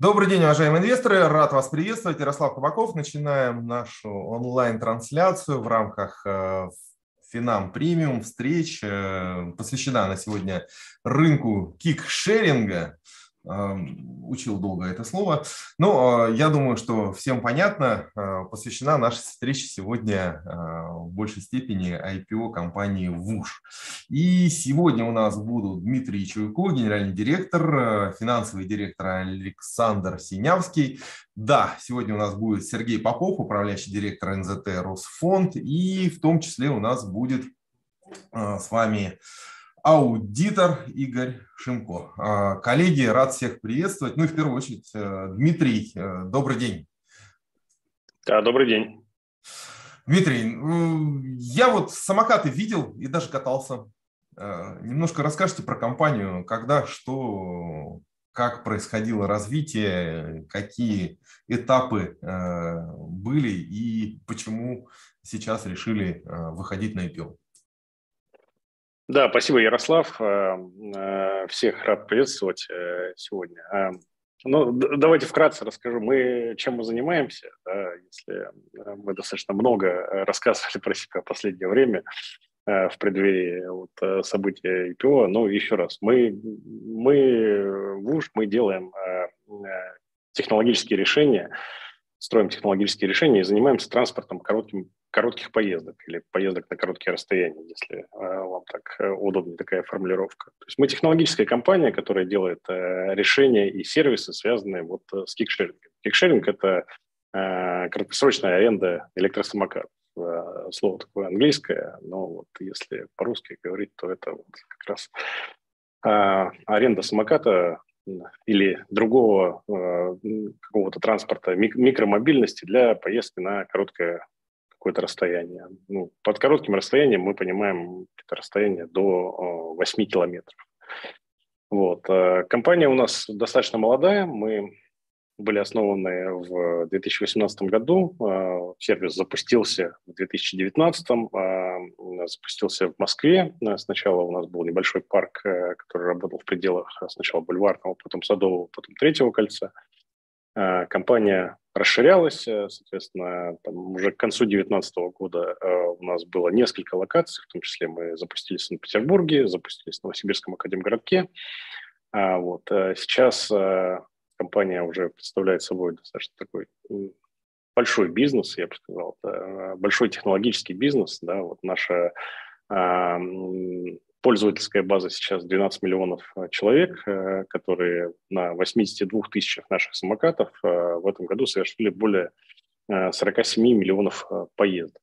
Добрый день, уважаемые инвесторы. Рад вас приветствовать. Ярослав Кабаков. Начинаем нашу онлайн-трансляцию в рамках э, Финам Премиум встреч. Э, посвящена на сегодня рынку кик-шеринга. Учил долго это слово. Но э, я думаю, что всем понятно, э, посвящена наша встреча сегодня э, в большей степени IPO компании ВУШ. И сегодня у нас будут Дмитрий Чуйко, генеральный директор, финансовый директор Александр Синявский. Да, сегодня у нас будет Сергей Попов, управляющий директор НЗТ Росфонд. И в том числе у нас будет с вами аудитор Игорь Шимко. А, коллеги, рад всех приветствовать. Ну и в первую очередь, э, Дмитрий, э, добрый день. Да, добрый день. Дмитрий, я вот самокаты видел и даже катался. Э, немножко расскажите про компанию, когда, что, как происходило развитие, какие этапы были и почему сейчас решили выходить на IPO. Да, спасибо, Ярослав. Э, э, всех рад приветствовать э, сегодня. Ну, давайте вкратце расскажу, мы чем мы занимаемся, да, если мы достаточно много рассказывали про себя в последнее время в преддверии вот, события IPO. Ну, еще раз, мы, мы в УЖ, мы делаем технологические решения, строим технологические решения и занимаемся транспортом коротким коротких поездок или поездок на короткие расстояния, если э, вам так э, удобнее такая формулировка. То есть мы технологическая компания, которая делает э, решения и сервисы, связанные вот с кикшерингом. Кикшеринг – это краткосрочная аренда электросамокатов. Слово такое английское, но вот если по-русски говорить, то это вот как раз аренда самоката или другого какого-то транспорта, микромобильности для поездки на короткое какое-то расстояние. Ну, под коротким расстоянием мы понимаем это расстояние до 8 километров. Вот. Э, компания у нас достаточно молодая. Мы были основаны в 2018 году. Э, сервис запустился в 2019. Э, запустился в Москве. Сначала у нас был небольшой парк, который работал в пределах сначала бульварного, потом садового, потом третьего кольца. Компания расширялась, э, соответственно, там уже к концу 2019 года э, у нас было несколько локаций, в том числе мы запустились в Санкт-Петербурге, запустились в Новосибирском академгородке. Вот э, сейчас компания уже представляет собой достаточно такой большой бизнес, я бы сказал, большой технологический бизнес, да, вот наша Пользовательская база сейчас 12 миллионов э, человек, э, которые на 82 тысячах наших самокатов э, в этом году совершили более 47 миллионов поездок.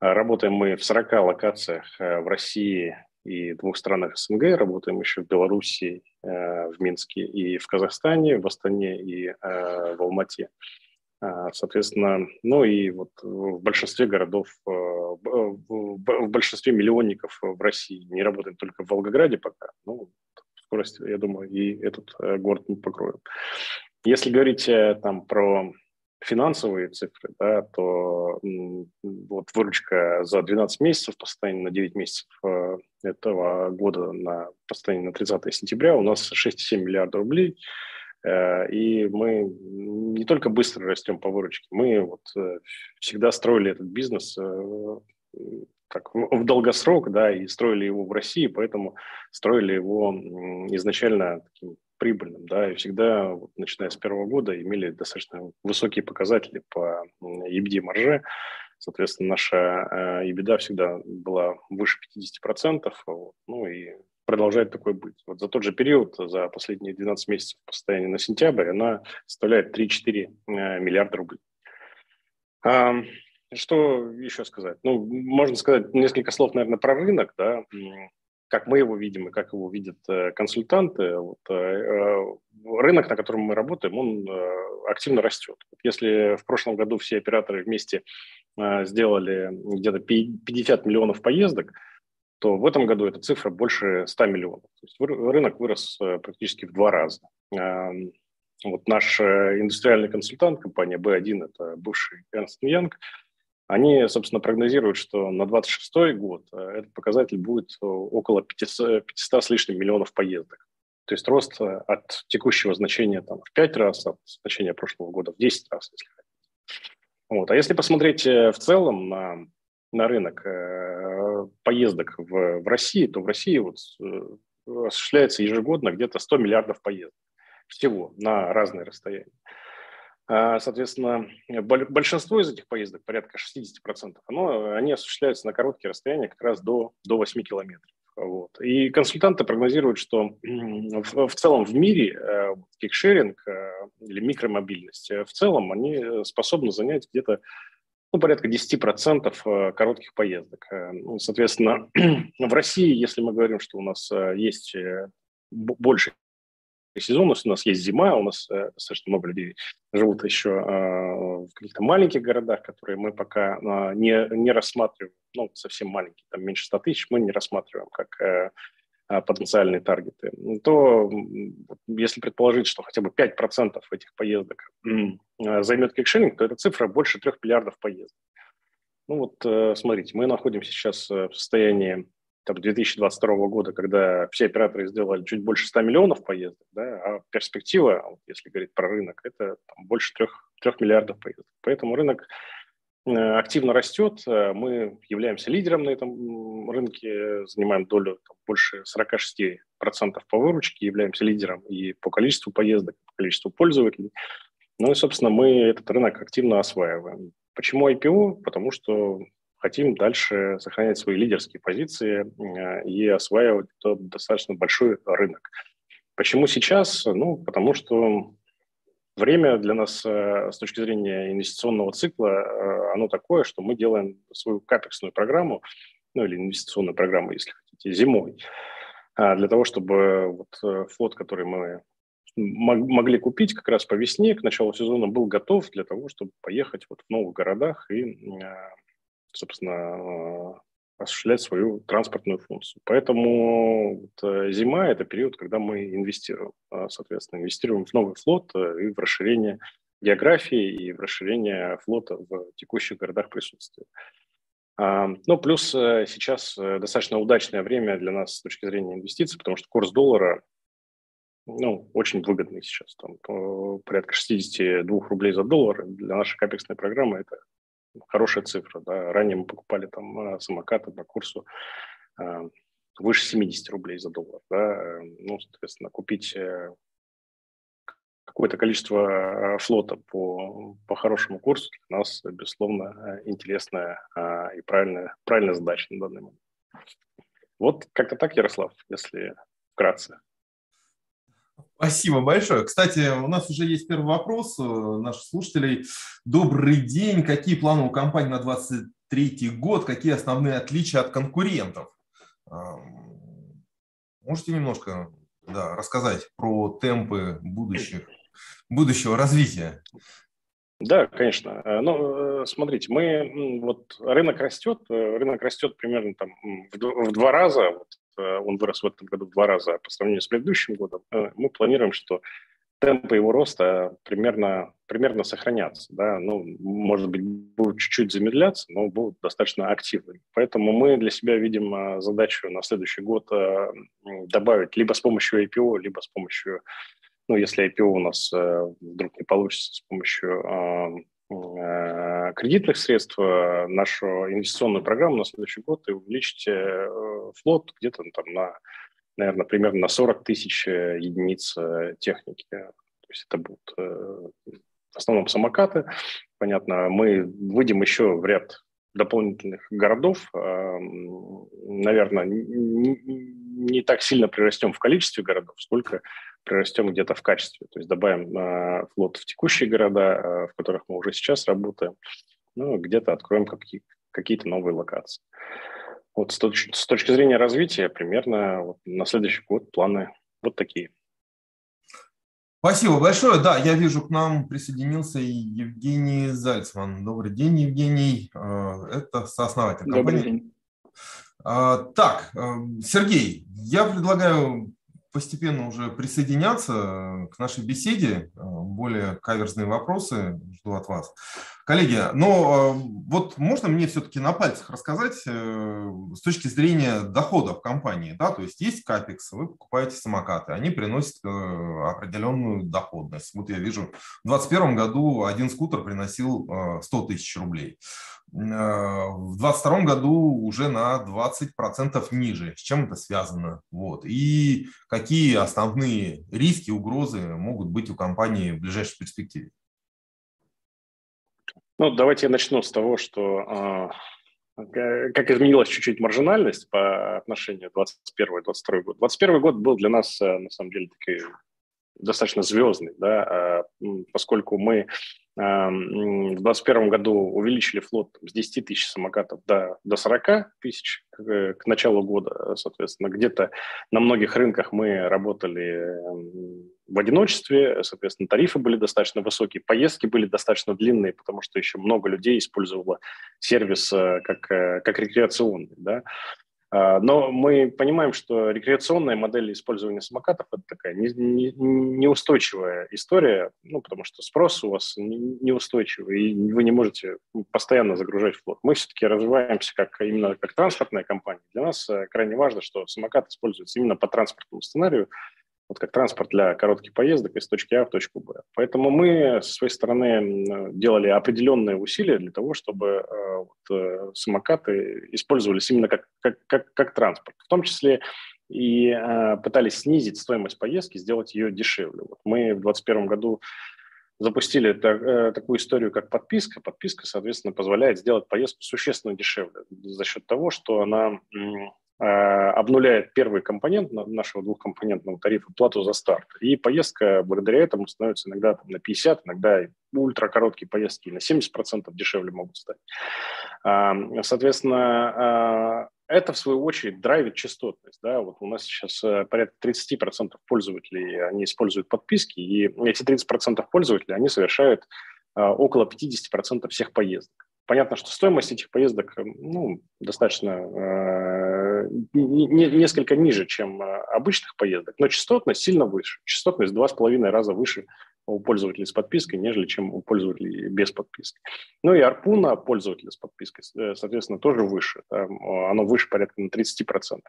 Работаем мы в 40 локациях в России и двух странах СНГ. Работаем еще в Беларуси, в Минске и в Казахстане, в Астане и в Алмате. А, соответственно, ну и вот в большинстве городов, э, в большинстве миллионников в России не работаем только в Волгограде пока. Ну, в скорости, я думаю, и этот э, город мы покроем. Если говорить э, там про финансовые цифры, да, то вот выручка за 12 месяцев по состоянию на 9 месяцев этого года на по состоянию на 30 сентября у нас 6,7 миллиардов рублей – и мы не только быстро растем по выручке, мы вот э, всегда строили этот бизнес э, так, в долгосрок, да, и строили его в России, поэтому строили его изначально таким прибыльным, да, и всегда, вот, начиная с первого года, имели достаточно высокие показатели по EBITDA марже, соответственно, наша EBITDA всегда была выше 50%, вот, ну и продолжает такой быть. Вот за тот же период, за последние 12 месяцев по состоянию на сентябрь, она составляет 3-4 э, миллиарда рублей. Что еще сказать? Ну, можно сказать несколько слов, наверное, про рынок, да, как мы его видим и как его видят э, консультанты. Вот, э, рынок, на котором мы работаем, он активно растет. Если в прошлом году все операторы вместе сделали где-то 50 миллионов поездок, то в этом году эта цифра больше 100 миллионов. То есть рынок вырос э, практически в два раза. Вот наш э, индустриальный консультант, компания B1, это бывший Ernst Young, они, собственно, прогнозируют, что на 2026 год э, этот показатель будет около 500, 500 с лишним миллионов поездок. То есть рост от текущего значения там, в 5 раз, от значения прошлого года в 10 раз, если хотите. Вот. А если посмотреть в целом на, на рынок поездок в, в России, то в России вот, э, осуществляется ежегодно где-то 100 миллиардов поездок всего на разные расстояния. А, соответственно, большинство из этих поездок, порядка 60%, оно, они осуществляются на короткие расстояния, как раз до, до 8 километров. Вот. И консультанты прогнозируют, что в, в целом в мире э, кикшеринг э, или микромобильность в целом они способны занять где-то ну, порядка 10% коротких поездок. Ну, соответственно, в России, если мы говорим, что у нас есть больше сезонность, у нас есть зима, у нас э, достаточно много людей живут еще э, в каких-то маленьких городах, которые мы пока э, не, не рассматриваем, ну, совсем маленькие, там меньше 100 тысяч, мы не рассматриваем как э, э потенциальные таргеты, то если предположить, что хотя бы 5% этих поездок э, займет кикшеринг, то эта цифра больше 3 миллиардов поездок. Ну вот, смотрите, мы находимся сейчас в состоянии там, 2022 года, когда все операторы сделали чуть больше 100 миллионов поездок, да, а перспектива, если говорить про рынок, это там, больше 3, 3 миллиардов поездок. Поэтому рынок э, активно растет, э, мы являемся лидером на этом рынке, занимаем долю там, больше 46% по выручке, являемся лидером и по количеству поездок, по количеству пользователей. Ну и, собственно, мы этот рынок активно осваиваем. Почему IPO? Потому что хотим дальше сохранять свои лидерские позиции э, и осваивать тот достаточно большой рынок. Почему сейчас? Ну, потому что время для нас э, с точки зрения инвестиционного цикла, э, оно такое, что мы делаем свою капексную программу, ну или инвестиционную программу, если хотите, зимой, а для того, чтобы вот флот, который мы могли купить как раз по весне, к началу сезона был готов для того, чтобы поехать вот в новых городах и собственно, э, осуществлять свою транспортную функцию. Поэтому вот, э, зима – это период, когда мы инвестируем. А, соответственно, инвестируем в новый флот э, и в расширение географии, и в расширение флота в текущих городах присутствия. А, ну, плюс сейчас достаточно удачное время для нас с точки зрения инвестиций, потому что курс доллара ну, очень выгодный сейчас. Там, порядка 62 рублей за доллар. Для нашей капексной программы это хорошая цифра. Да. Ранее мы покупали там э, самокаты по курсу э, выше 70 рублей за доллар. Да. Ну, соответственно, купить э, какое-то количество флота по, по хорошему курсу для нас, безусловно, интересная и правильная, правильная задача на данный момент. Вот как-то так, Ярослав, если вкратце. Спасибо большое. Кстати, у нас уже есть первый вопрос э, наших слушателей. Добрый день. Какие планы у компании на 2023 год? Какие основные отличия от конкурентов? Можете немножко да, рассказать про темпы будущих, будущего развития? Да, конечно. Э, ну, э, смотрите, мы вот рынок растет, рынок растет примерно там в два раза. Вот он вырос в этом году в два раза по сравнению с предыдущим годом, э, мы планируем, что темпы его роста примерно, примерно сохранятся. Да? Ну, может быть, будут чуть-чуть замедляться, но будут достаточно активны. Поэтому мы для себя видим э, задачу на следующий год добавить либо с помощью IPO, либо с помощью, ну, если IPO у нас вдруг не получится, с помощью Э, кредитных средств, э, нашу инвестиционную программу на следующий год и увеличить э, флот где-то там на, наверное, примерно на 40 тысяч единиц техники. То есть это будут в основном самокаты. Понятно, мы выйдем еще в ряд дополнительных городов. Наверное, не так сильно прирастем в количестве городов, сколько прирастем где-то в качестве. То есть добавим э, флот в текущие города, э, в которых мы уже сейчас работаем, ну, где-то откроем какие- какие-то новые локации. Вот с, точ- с точки зрения развития примерно вот на следующий год планы вот такие. Спасибо большое. Да, я вижу, к нам присоединился и Евгений Зальцман. Добрый день, Евгений. Э, это сооснователь компании. Добрый день. А, так, э, Сергей, я предлагаю постепенно уже присоединяться к нашей беседе. Более каверзные вопросы жду от вас. Коллеги, но э, вот можно мне все-таки на пальцах рассказать э, с точки зрения доходов компании, да, то есть есть капекс, вы покупаете самокаты, они приносят э, определенную доходность. Вот я вижу, в 2021 году один скутер приносил 100 тысяч рублей. В 2022 году уже на 20% ниже. С чем это связано? Вот. И какие основные риски, угрозы могут быть у компании в ближайшей перспективе? Ну, давайте я начну с того, что э, как изменилась чуть-чуть маржинальность по отношению 21-22 год. 21 год был для нас, э, на самом деле, такой достаточно звездный, да, а, поскольку мы в 2021 году увеличили флот с 10 тысяч самокатов до, до 40 тысяч к, к началу года, соответственно. Где-то на многих рынках мы работали в одиночестве, соответственно, тарифы были достаточно высокие, поездки были достаточно длинные, потому что еще много людей использовало сервис э, как, э, как рекреационный. Да? А, но мы понимаем, что рекреационная модель использования самокатов – это такая неустойчивая история, ну, потому что спрос у вас неустойчивый, и вы не можете постоянно загружать флот. Мы все-таки развиваемся как, именно как транспортная компания. Для нас э, крайне важно, что самокат используется именно по транспортному сценарию, вот как транспорт для коротких поездок из точки А в точку Б. Поэтому мы со своей стороны делали определенные усилия для того, чтобы э, вот, э, самокаты использовались именно как, как, как, как транспорт. В том числе и э, пытались снизить стоимость поездки, сделать ее дешевле. Вот мы в 2021 году запустили так, такую историю, как подписка. Подписка, соответственно, позволяет сделать поездку существенно дешевле за счет того, что она обнуляет первый компонент нашего двухкомпонентного тарифа, плату за старт. И поездка благодаря этому становится иногда там, на 50, иногда ультракороткие поездки на 70% дешевле могут стать. Соответственно, а, это, в свою очередь, драйвит частотность. Да? Вот у нас сейчас э, порядка 30% пользователей, они используют подписки, и эти 30% пользователей, они совершают около 50% всех поездок. Понятно, что стоимость этих поездок ну, достаточно э, не, несколько ниже, чем э, обычных поездок, но частотность сильно выше. Частотность два с половиной раза выше у пользователей с подпиской, нежели чем у пользователей без подписки. Ну и арпуна пользователя с подпиской, э, соответственно, тоже выше. Там, оно выше порядка на 30%.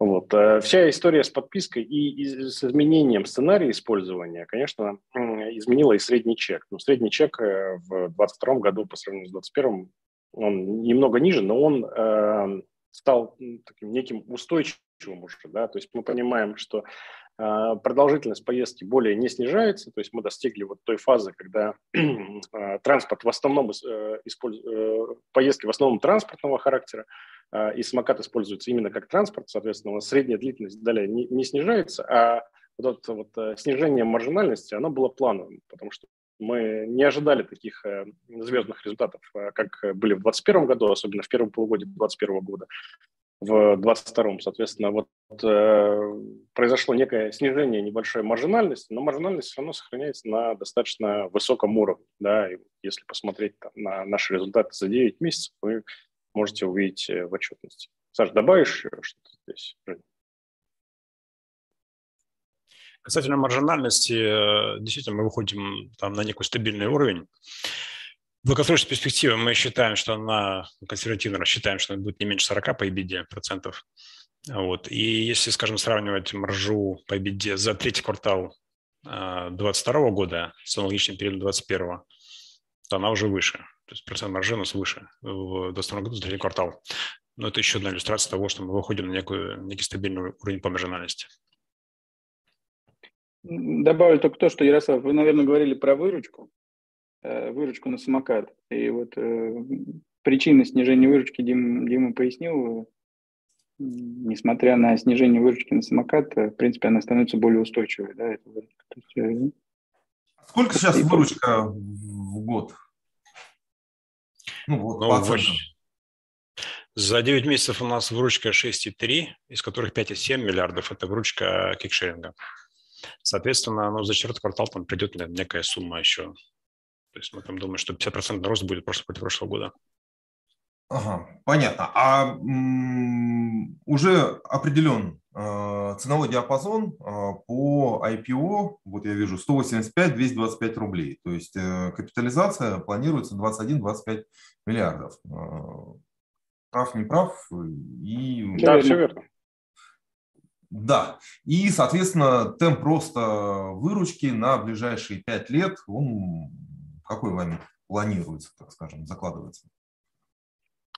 Вот. Э, вся история с подпиской и с изменением сценария использования, конечно, изменила и средний чек. Но средний чек э, в 2022 году по сравнению с 2021 он немного ниже, но он э, стал таким неким устойчивым уже. Да? То есть мы понимаем, что э, продолжительность поездки более не снижается, то есть мы достигли вот той фазы, когда транспорт в основном, поездки в основном транспортного характера, и самокат используется именно как транспорт, соответственно, у нас средняя длительность далее не, не снижается, а вот это вот э, снижение маржинальности, оно было плановым, потому что мы не ожидали таких э, звездных результатов, э, как были в 2021 году, особенно в первом полугодии 2021 года, в 2022. Соответственно, вот э, произошло некое снижение небольшой маржинальности, но маржинальность все равно сохраняется на достаточно высоком уровне. Да, и если посмотреть там, на наши результаты за 9 месяцев, мы можете увидеть э, в отчетности. Саш, добавишь что-то здесь? Касательно маржинальности, э, действительно, мы выходим там на некий стабильный уровень. В долгосрочной перспективе мы считаем, что она, консервативно рассчитаем, что она будет не меньше 40 по EBITDA процентов. Вот. И если, скажем, сравнивать маржу по EBITDA за третий квартал 2022 э, года с аналогичным периодом 2021, то она уже выше. То есть процент маржи у нас выше в 2022 году за третий квартал. Но это еще одна иллюстрация того, что мы выходим на некую, некий стабильный уровень по маржинальности. Добавлю только то, что, Ярослав, вы, наверное, говорили про выручку, э, выручку на самокат. И вот э, причины снижения выручки Дима, Дима пояснил. Несмотря на снижение выручки на самокат, э, в принципе, она становится более устойчивой. Да, эта выручка. есть, Сколько сейчас выручка в год? Ну, вот, ну, по За 9 месяцев у нас выручка 6,3, из которых 5,7 миллиардов – это выручка кикшеринга. Соответственно, ну, за четвертый квартал там придет некая сумма еще. То есть мы там думаем, что 50% рост будет просто против прошлого года. Ага, понятно. А м- уже определен ценовой диапазон э, по IPO, вот я вижу, 185-225 рублей. То есть капитализация планируется 21-25 миллиардов. Прав, не прав? И... Да, все верно. Да, и, соответственно, темп роста выручки на ближайшие пять лет, он какой вами планируется, так скажем, закладывается?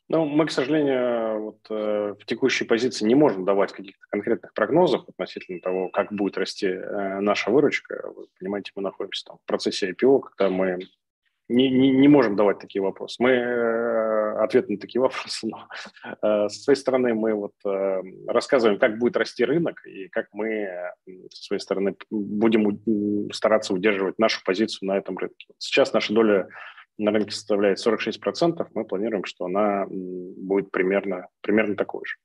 Ну, мы, к сожалению, вот, э, в текущей позиции не можем давать каких-то конкретных прогнозов относительно того, как будет расти э, наша выручка. Вы понимаете, мы находимся там, в процессе IPO, когда мы не, не, не можем давать такие вопросы. Мы э, ответ на такие вопросы, но э, со своей стороны мы вот э, рассказываем, как будет расти рынок и как мы э, со своей стороны будем стараться удерживать нашу позицию на этом рынке. Сейчас наша доля на рынке составляет 46%, мы планируем, что она будет примерно, примерно такой же.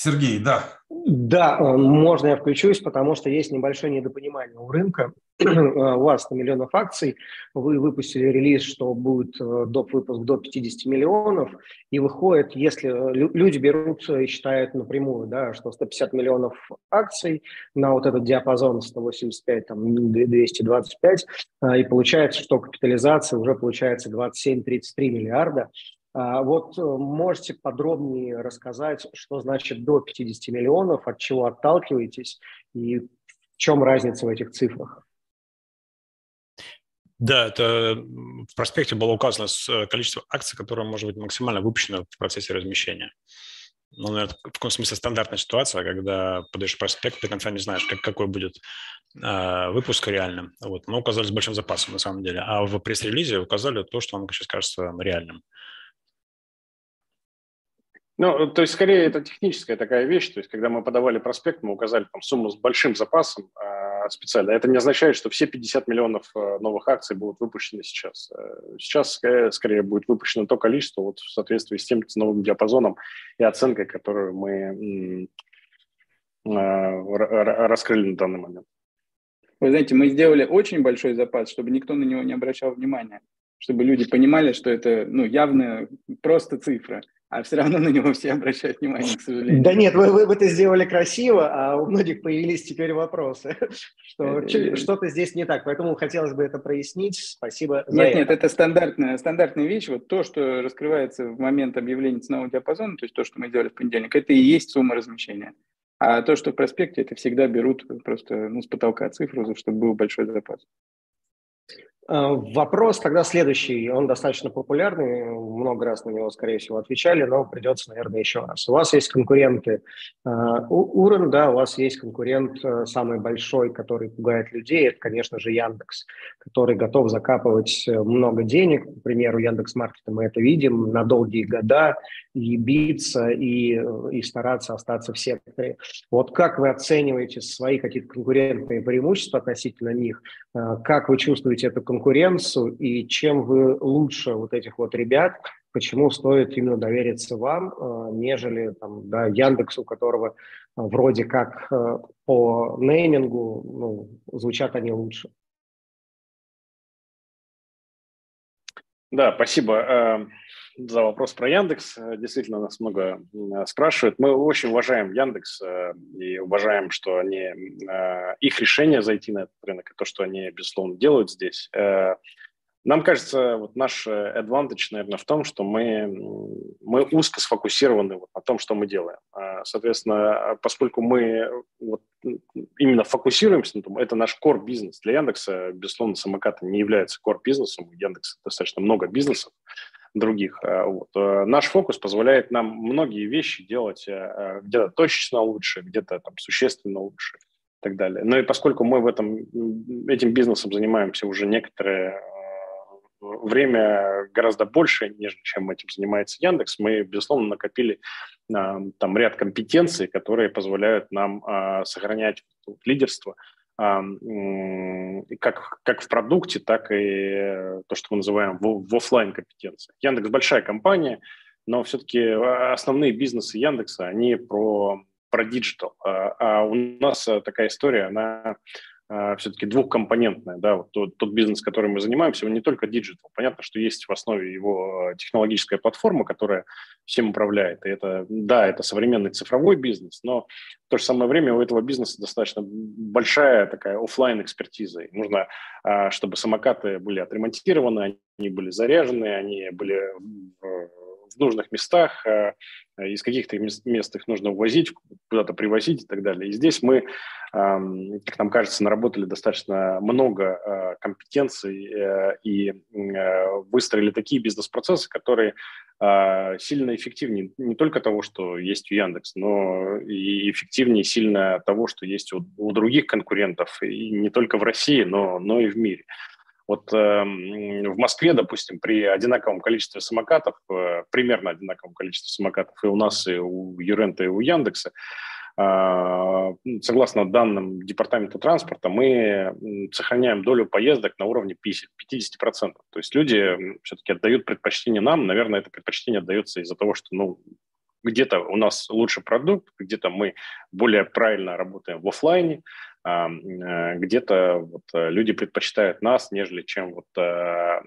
Сергей, да. Да, э, можно я включусь, потому что есть небольшое недопонимание у рынка. у вас на миллионов акций, вы выпустили релиз, что будет э, доп. выпуск до 50 миллионов, и выходит, если э, люди берут и считают напрямую, да, что 150 миллионов акций на вот этот диапазон 185, там, 225, и получается, что капитализация уже получается 27-33 миллиарда, вот э, можете подробнее рассказать, что значит до 50 миллионов, от чего отталкиваетесь и в чем разница в этих цифрах? Да, это в проспекте было указано э, количество акций, которое может быть максимально выпущено в процессе размещения. Ну, наверное, в каком смысле стандартная ситуация, когда подаешь проспект, до конца не знаешь, как, какой будет э, выпуск реальным. Вот. Мы указали с большим запасом, на самом деле. А в пресс-релизе указали то, что вам сейчас кажется реальным. Ну, то есть, скорее, это техническая такая вещь. То есть, когда мы подавали проспект, мы указали там сумму с большим запасом э, специально. Это не означает, что все 50 миллионов э, новых акций будут выпущены сейчас. Э, сейчас, скорее, скорее, будет выпущено то количество вот, в соответствии с тем ценовым диапазоном и оценкой, которую мы э, раскрыли на данный момент. Вы знаете, мы сделали очень большой запас, чтобы никто на него не обращал внимания, чтобы люди понимали, что это ну, явно просто цифра – а все равно на него все обращают внимание, к сожалению. Да нет, вы, вы, вы это сделали красиво, а у многих появились теперь вопросы, что это... что-то здесь не так, поэтому хотелось бы это прояснить. Спасибо за Нет, это. нет, это стандартная, стандартная вещь. Вот то, что раскрывается в момент объявления ценового диапазона, то есть то, что мы сделали в понедельник, это и есть сумма размещения. А то, что в проспекте, это всегда берут просто ну, с потолка цифру, чтобы был большой запас. Э, вопрос тогда следующий, он достаточно популярный, много раз на него, скорее всего, отвечали, но придется, наверное, еще раз. У вас есть конкуренты э, Урен, да, у вас есть конкурент э, самый большой, который пугает людей, это, конечно же, Яндекс, который готов закапывать много денег, к примеру, Яндекс Маркета мы это видим, на долгие года, и биться, и, и стараться остаться в секторе. Вот как вы оцениваете свои какие-то конкурентные преимущества относительно них, как вы чувствуете эту конкуренцию, конкуренцию и чем вы лучше вот этих вот ребят, почему стоит именно довериться вам, э, нежели там, да, Яндексу, которого э, вроде как э, по неймингу ну, звучат они лучше. Да, спасибо за вопрос про Яндекс. Действительно, нас много спрашивают. Мы очень уважаем Яндекс и уважаем, что они, их решение зайти на этот рынок, и то, что они, безусловно, делают здесь. Э, нам кажется, вот наш advantage, наверное, в том, что мы, мы узко сфокусированы вот на том, что мы делаем. А, соответственно, поскольку мы вот именно фокусируемся на том, это наш core бизнес. Для Яндекса, безусловно, самокаты не является core бизнесом. У Яндекса достаточно много бизнесов других. А, вот. Э, наш фокус позволяет нам многие вещи делать э, э, где-то точечно лучше, где-то там существенно лучше и так далее. Но и поскольку мы в этом, этим бизнесом занимаемся уже некоторое время гораздо больше, нежели чем этим занимается Яндекс, мы, безусловно, накопили там ряд компетенций, которые позволяют нам а, сохранять лидерство как, как в продукте, так и то, что мы называем в, в офлайн компетенции. Яндекс большая компания, но все-таки а, основные бизнесы Яндекса, они про, про digital. А, а у нас такая история, она э, все-таки двухкомпонентная, да, вот тот, тот бизнес, которым мы занимаемся, он не только digital. Понятно, что есть в основе его технологическая платформа, которая всем управляет. И это, да, это современный цифровой бизнес, но в то же самое время у этого бизнеса достаточно большая такая офлайн экспертиза. нужно, э, чтобы самокаты были отремонтированы, они были заряжены, они были в нужных местах, э, из каких-то мест их нужно увозить, куда-то привозить и так далее. И здесь мы, как нам кажется, наработали достаточно много э, компетенций э, и выстроили такие бизнес-процессы, которые сильно эффективнее не только того, что есть у Яндекс, но и эффективнее сильно того, что есть у, у других конкурентов, и не только в России, но, но и в мире. Вот э, в Москве, допустим, при одинаковом количестве самокатов, э, примерно одинаковом количестве самокатов и у нас, и у Юрента, и у Яндекса, э, согласно данным Департамента транспорта, мы сохраняем долю поездок на уровне 50%. 50%. То есть люди все-таки отдают предпочтение нам. Наверное, это предпочтение отдается из-за того, что ну, где-то у нас лучший продукт, где-то мы более правильно работаем в офлайне, где-то вот э, люди предпочитают нас, нежели чем вот э,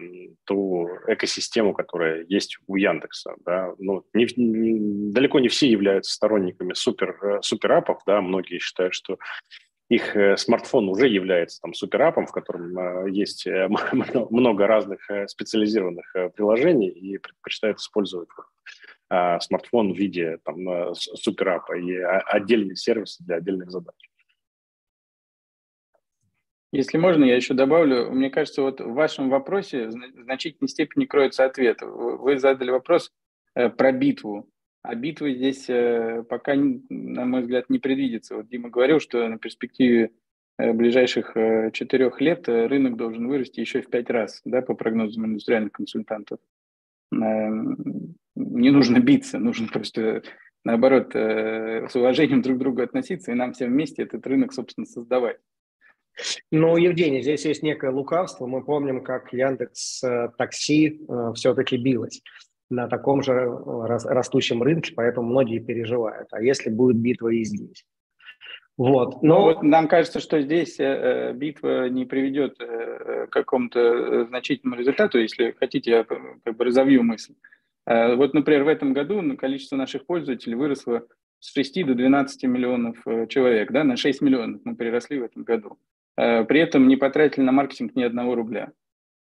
ту экосистему, которая есть у Яндекса. Да? Ну, не, не, далеко не все являются сторонниками супер, суперапов, да, многие считают, что их смартфон уже является там суперапом, в котором есть много разных специализированных приложений и предпочитают использовать смартфон в виде там суперапа и отдельные сервисы для отдельных задач. Если можно, я еще добавлю. Мне кажется, вот в вашем вопросе в значительной степени кроется ответ. Вы задали вопрос э, про битву. А битвы здесь э, пока, на мой взгляд, не предвидится. Вот Дима говорил, что на перспективе э, ближайших четырех лет рынок должен вырасти еще в пять раз, да, по прогнозам индустриальных консультантов. Эм, не нужно биться, нужно просто, наоборот, с уважением друг к другу относиться и нам всем вместе этот рынок, собственно, создавать. Ну, Евгений, здесь есть некое лукавство. Мы помним, как Яндекс э, Такси э, все-таки билось на таком же э, растущем рынке, поэтому многие переживают. А если будет битва и здесь? Вот. Но ну, вот нам кажется, что здесь э, битва не приведет э, к какому-то значительному результату. Если хотите, я как бы разовью мысль. Э, вот, например, в этом году количество наших пользователей выросло с 6 до 12 миллионов человек. Да, на 6 миллионов мы переросли в этом году. Э, при этом не потратили на маркетинг ни одного рубля.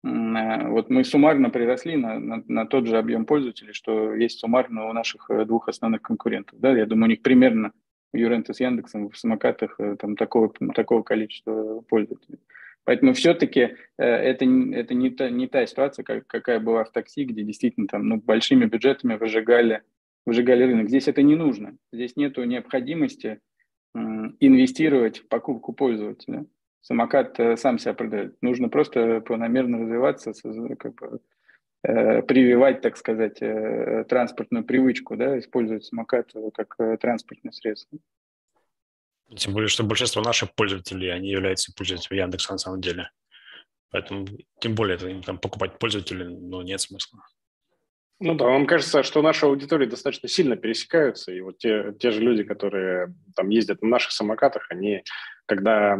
Э, вот мы суммарно приросли на, на, на тот же объем пользователей, что есть суммарно у наших э, двух основных конкурентов. Да? Я думаю, у них примерно у Юрента с Яндексом в самокатах там, такого, такого количества пользователей. Поэтому все-таки это, это не, та, не та ситуация, как, какая была в такси, где действительно там, ну, большими бюджетами выжигали, выжигали рынок. Здесь это не нужно. Здесь нет необходимости инвестировать в покупку пользователя самокат э, сам себя продает. Нужно просто планомерно развиваться, как бы, э, прививать, так сказать, э, транспортную привычку, да, использовать самокат как транспортное средство. Тем более, что большинство наших пользователей, они являются пользователями Яндекса на самом деле. Поэтому, тем более, это там покупать пользователей, ну, нет смысла. Ну да, вам кажется, что наши аудитории достаточно сильно пересекаются, и вот те, те же люди, которые там ездят на наших самокатах, они когда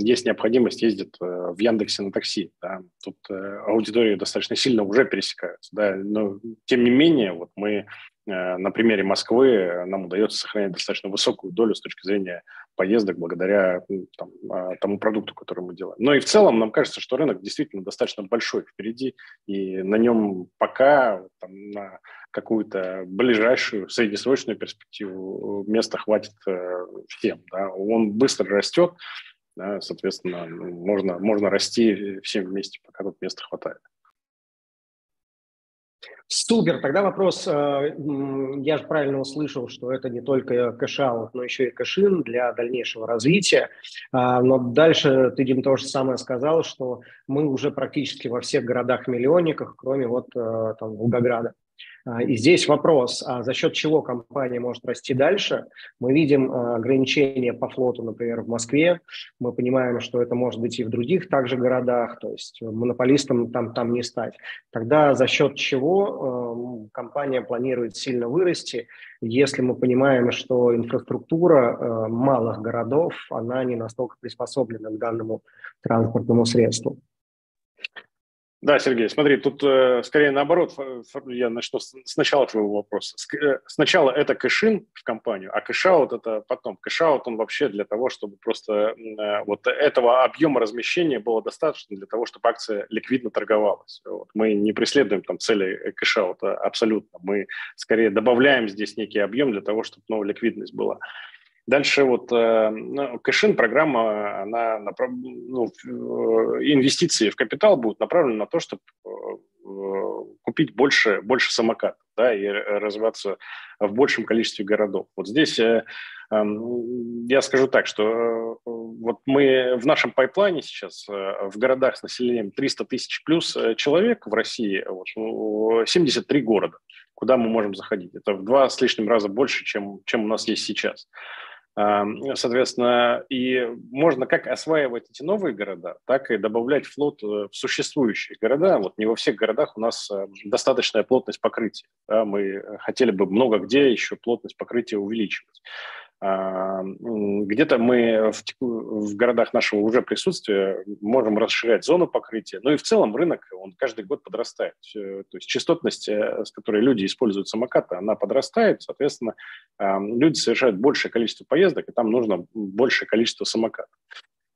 есть необходимость, ездят э, в Яндексе на такси. Да. Тут э, аудитории достаточно сильно уже пересекаются. Да. Но тем не менее, вот мы на примере Москвы нам удается сохранять достаточно высокую долю с точки зрения поездок благодаря там, а, тому продукту, который мы делаем. Но и в целом нам кажется, что рынок действительно достаточно большой впереди, и на нем пока там, на какую-то ближайшую среднесрочную перспективу места хватит э, всем. Да. Он быстро растет, да, соответственно, можно, можно расти всем вместе, пока тут места хватает. Супер. Тогда вопрос, э, я же правильно услышал, что это не только cash-out, но еще и cash-in для дальнейшего развития. А, но дальше ты, Дим, то же самое сказал, что мы уже практически во всех городах-миллионниках, кроме вот э, там Волгограда. А, и здесь вопрос, а за счет чего компания может расти дальше? Мы видим а, ограничения по флоту, например, в Москве. Мы понимаем, что это может быть и в других также городах, то есть монополистам там, там не стать. Тогда за счет чего компания планирует сильно вырасти, если мы понимаем, что инфраструктура малых городов, она не настолько приспособлена к данному транспортному средству? Да, Сергей, смотри, тут э, скорее наоборот, я начну с, сначала твоего вопроса. Э, сначала это cash-in в компанию, а cash-out это потом. Cash-out он вообще для того, чтобы просто э, вот этого объема размещения было достаточно для того, чтобы акция ликвидно торговалась. Вот. Мы не преследуем там цели cash-out а абсолютно. Мы скорее добавляем здесь некий объем для того, чтобы новая ликвидность была. Дальше вот э, ну, кэшин программа, она ну, инвестиции в капитал будут направлены на то, чтобы э, купить больше, больше самокатов да, и развиваться в большем количестве городов. Вот здесь э, эм, я скажу так, что вот мы в нашем пайплайне сейчас в городах с населением 300 тысяч плюс человек в России, вот, 73 ну, города, куда мы можем заходить. Это в два с лишним раза больше, чем, чем у нас есть сейчас. Соответственно, и можно как осваивать эти новые города, так и добавлять флот э, в существующие города. Вот не во всех городах у нас э, достаточная плотность покрытия. Мы хотели бы много где еще плотность покрытия увеличивать. А, где-то мы в, в городах нашего уже присутствия можем расширять зону покрытия. Ну и в целом рынок, он каждый год подрастает. То есть частотность, э, с которой люди используют самокаты, она подрастает. Соответственно, люди совершают большее количество поездок, и там нужно большее количество самокатов.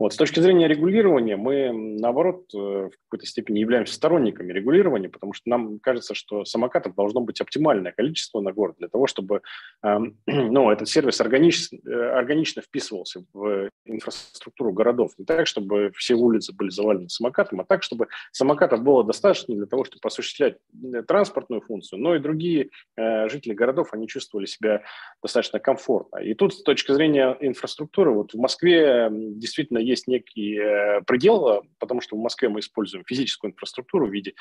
Вот. С точки зрения регулирования мы, наоборот, э, в какой-то степени являемся сторонниками регулирования, потому что нам кажется, что самокатов должно быть оптимальное количество на город для того, чтобы э, ну, этот сервис органично, э, органично вписывался в инфраструктуру городов. Не так, чтобы все улицы были завалены самокатом, а так, чтобы самокатов было достаточно для того, чтобы осуществлять э, транспортную функцию, но и другие э, жители городов, они чувствовали себя достаточно комфортно. И тут с точки зрения инфраструктуры, вот в Москве действительно есть некий э, предел, потому что в Москве мы используем физическую инфраструктуру в виде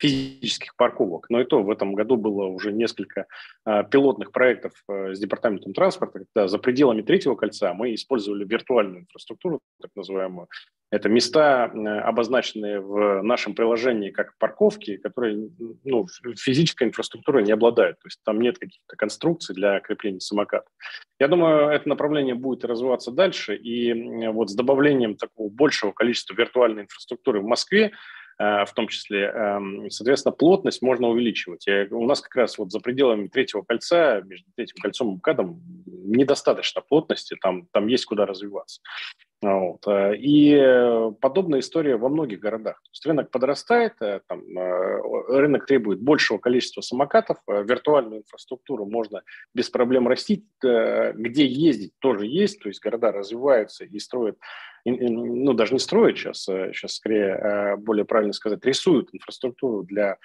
физических парковок. Но и то в этом году было уже несколько э, пилотных проектов э, с департаментом транспорта, когда за пределами третьего кольца мы использовали виртуальную инфраструктуру, так называемую. Это места, э, обозначенные в нашем приложении как парковки, которые ну, физической инфраструктурой не обладают. То есть там нет каких-то конструкций для крепления самоката. Я думаю, это направление будет развиваться дальше. И вот с добавлением такого большего количества виртуальной инфраструктуры в Москве в том числе, эм, соответственно, плотность можно увеличивать. И у нас как раз вот за пределами третьего кольца, между третьим кольцом и МКАДом, недостаточно плотности, там, там есть куда развиваться. Вот. Э, и подобная история во многих городах. То есть рынок подрастает, э, там, рынок требует большего количества самокатов, виртуальную инфраструктуру можно без проблем растить, где ездить тоже есть, то есть города развиваются и строят ну, даже не строят сейчас, сейчас скорее, э, более правильно сказать, рисуют инфраструктуру для э,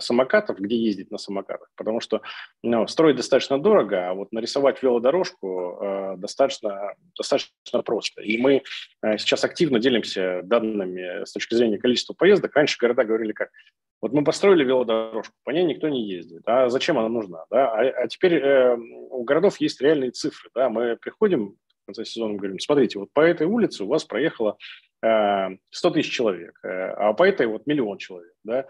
самокатов, где ездить на самокатах, потому что ну, строить достаточно дорого, а вот нарисовать велодорожку э, достаточно, достаточно просто. И мы сейчас активно делимся данными с точки зрения количества поездок. Раньше города говорили как, вот мы построили велодорожку, по ней никто не ездит. А зачем она нужна? Да? А, а теперь э, у городов есть реальные цифры. Да? Мы приходим конце сезона говорим, смотрите, вот по этой улице у вас проехало э, 100 тысяч человек, э, а по этой вот миллион человек, да,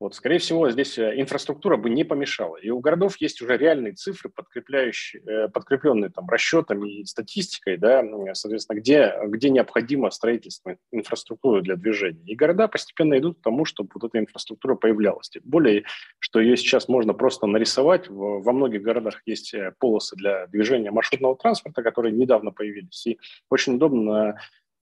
вот, скорее всего, здесь э, инфраструктура бы не помешала. И у городов есть уже реальные цифры, подкрепляющие, э, подкрепленные там, расчетами и статистикой, да, соответственно, где, где необходимо строительство инфраструктуры для движения. И города постепенно идут к тому, чтобы вот эта инфраструктура появлялась. Тем более, что ее сейчас можно просто нарисовать. Во многих городах есть э, полосы для движения маршрутного транспорта, которые недавно появились. И очень удобно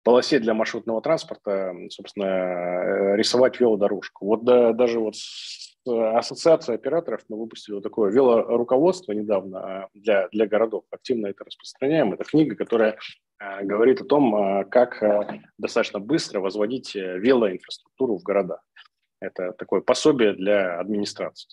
полосе для маршрутного транспорта, собственно, э, рисовать велодорожку. Вот да, даже вот с ассоциацией операторов мы выпустили вот такое велоруководство недавно а, для, для городов. Активно это распространяем. Это книга, которая э, говорит о том, э, как достаточно быстро возводить велоинфраструктуру в городах. Это такое пособие для администрации.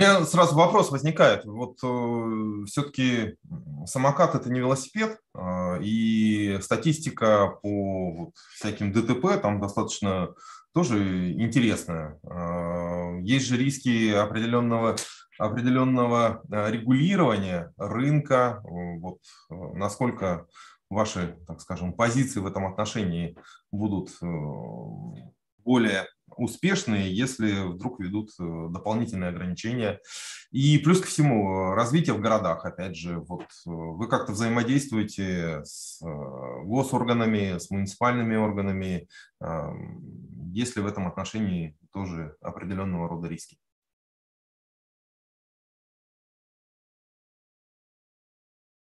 У меня сразу вопрос возникает. Вот э, все-таки самокат это не велосипед, э, и статистика по вот, всяким ДТП там достаточно тоже интересно. Есть же риски определенного определенного регулирования рынка. Вот насколько ваши, так скажем, позиции в этом отношении будут более успешные, если вдруг ведут э, дополнительные ограничения. И плюс ко всему, развитие в городах, опять же, вот э, вы как-то взаимодействуете с э, госорганами, с муниципальными органами, есть ли в этом отношении тоже определенного рода риски?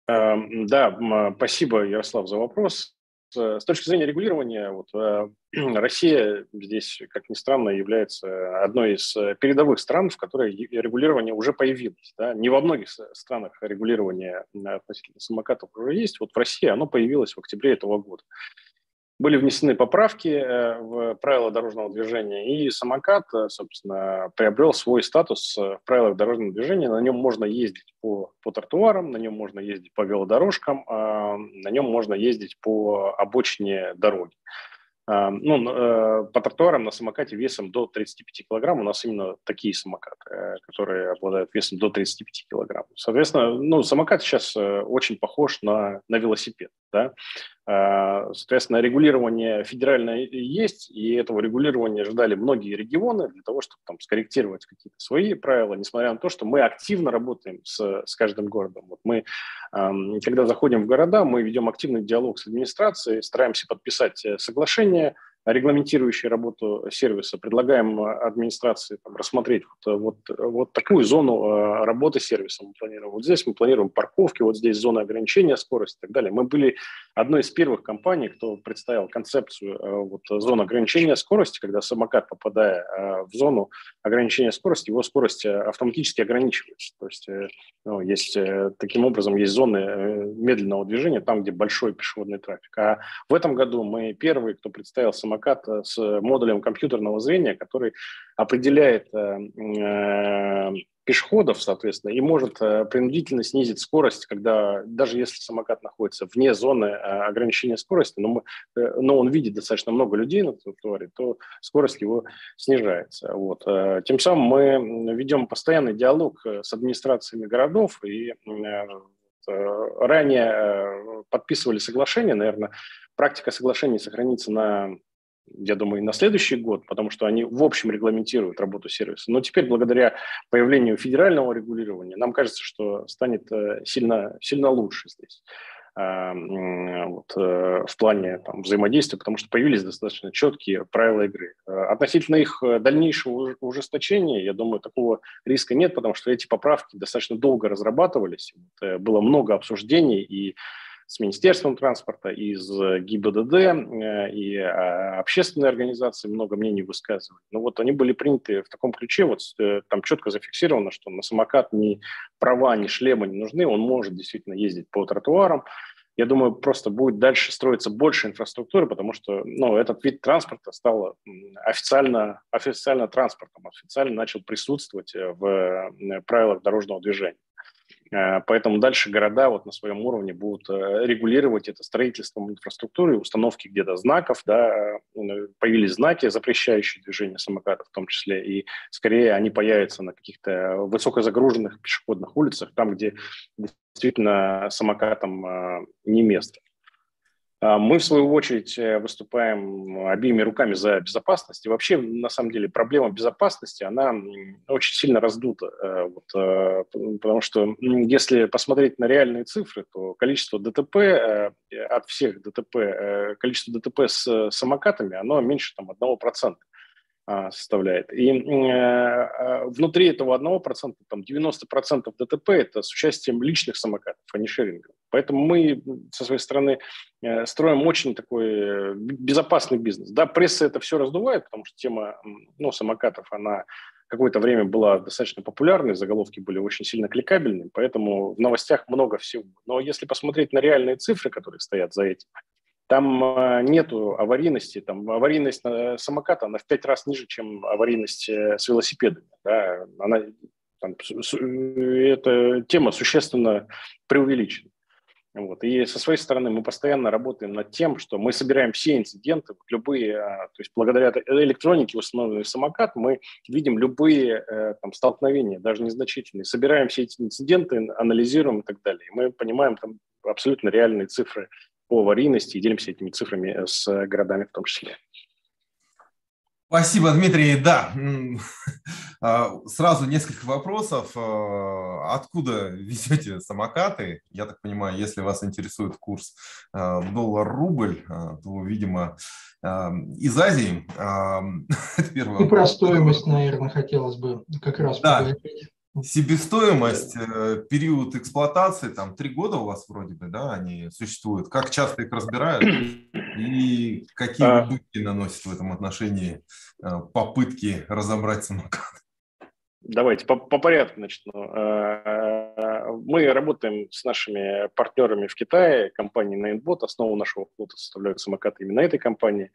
Эм, да, спасибо, Ярослав, за вопрос. С точки зрения регулирования, вот, э, Россия здесь, как ни странно, является одной из передовых стран, в которой регулирование уже появилось. Да? Не во многих странах регулирование относительно самокатов уже есть. Вот в России оно появилось в октябре этого года были внесены поправки э, в правила дорожного движения, и самокат, э, собственно, приобрел свой статус э, в правилах дорожного движения. На нем можно ездить по, по тротуарам, на нем можно ездить по велодорожкам, на нем можно ездить по обочине дороги. Ну, по тротуарам на самокате весом до 35 килограмм у нас именно такие самокаты, которые обладают весом до 35 килограмм. Соответственно, ну, самокат сейчас очень похож на, на велосипед. Да? Соответственно, регулирование федеральное есть, и этого регулирования ждали многие регионы для того, чтобы там скорректировать какие-то свои правила, несмотря на то, что мы активно работаем с, с каждым городом. Вот мы, когда заходим в города, мы ведем активный диалог с администрацией, стараемся подписать соглашение решения, регламентирующие работу сервиса. Предлагаем администрации там, рассмотреть вот, вот, вот такую зону э, работы сервиса мы планируем. Вот здесь мы планируем парковки, вот здесь зона ограничения скорости и так далее. Мы были одной из первых компаний, кто представил концепцию э, вот, зоны ограничения скорости, когда самокат, попадая э, в зону ограничения скорости, его скорость автоматически ограничивается. То есть, ну, есть таким образом есть зоны медленного движения, там, где большой пешеходный трафик. А в этом году мы первые, кто представил самокат самокат э, с модулем компьютерного зрения, который определяет э, э, пешеходов, соответственно, и может принудительно снизить скорость, когда даже если самокат находится вне зоны ограничения скорости, но, мы, но он видит достаточно много людей на тротуаре, то скорость его снижается. Вот. Тем самым мы ведем постоянный диалог с администрациями городов и ранее подписывали соглашение, наверное, практика соглашений сохранится на я думаю, и на следующий год, потому что они в общем регламентируют работу сервиса. Но теперь, благодаря появлению федерального регулирования, нам кажется, что станет э, сильно, сильно лучше здесь а, вот, э, в плане там, взаимодействия, потому что появились достаточно четкие правила игры. Э, относительно их дальнейшего ужесточения, я думаю, такого риска нет, потому что эти поправки достаточно долго разрабатывались, было много обсуждений, и с Министерством транспорта, ГИБДД, э, и а, общественные организации много мнений высказывали. Но вот они были приняты в таком ключе, вот э, там четко зафиксировано, что на самокат ни права, ни шлема не нужны, он может действительно ездить по тротуарам, я думаю, просто будет дальше строиться больше инфраструктуры, потому что ну, этот вид транспорта стал официально, официально транспортом, официально начал присутствовать э, в правилах дорожного движения. Э, поэтому дальше города вот на своем уровне будут э, регулировать это строительством инфраструктуры, установки где-то знаков, да, э, появились знаки, запрещающие движение самокатов в том числе, и скорее они появятся на каких-то высокозагруженных пешеходных улицах, там, где действительно самокатам не место. А, мы, в свою очередь, э, выступаем обеими руками за безопасность. И вообще, на самом деле, проблема безопасности, она очень сильно раздута. Э, вот, э, потому что если посмотреть на реальные цифры, то количество ДТП от всех ДТП, количество ДТП с самокатами, оно меньше там, 1%. А, составляет. И э, а, внутри этого 1%, там 90% ДТП – это с участием личных самокатов, а не шерингов. Поэтому мы со своей стороны э, строим очень такой э, безопасный бизнес. Да, пресса это все раздувает, потому что тема ну, самокатов, она какое-то время была достаточно популярной, заголовки были очень сильно кликабельны, поэтому в новостях много всего. Но если посмотреть на реальные цифры, которые стоят за этим, там э, нету аварийности, там аварийность самоката, она в пять раз ниже, чем аварийность э, с велосипедами. Да? Она, там, эта тема существенно преувеличена. Вот. И со своей стороны мы постоянно работаем над тем, что мы собираем все инциденты, любые, то есть благодаря электронике установленный самокат, мы видим любые э, там, столкновения, даже незначительные, собираем все эти инциденты, анализируем и так далее. И мы понимаем там абсолютно реальные цифры по аварийности и делимся этими цифрами с городами в том числе. Спасибо, Дмитрий. Да, а, сразу несколько вопросов. А, откуда везете самокаты? Я так понимаю, если вас интересует курс а, доллар-рубль, то, видимо, из Азии. И про стоимость, наверное, хотелось бы как раз да. поговорить. Себестоимость, э, период эксплуатации, там три года у вас вроде бы, да, они существуют. Как часто их разбирают и какие а. убытки наносят в этом отношении э, попытки разобрать самокат? Давайте по, по порядку начну. Э, мы работаем с нашими партнерами в Китае, компанией Nainbot. Основу нашего флота составляют самокаты именно этой компании.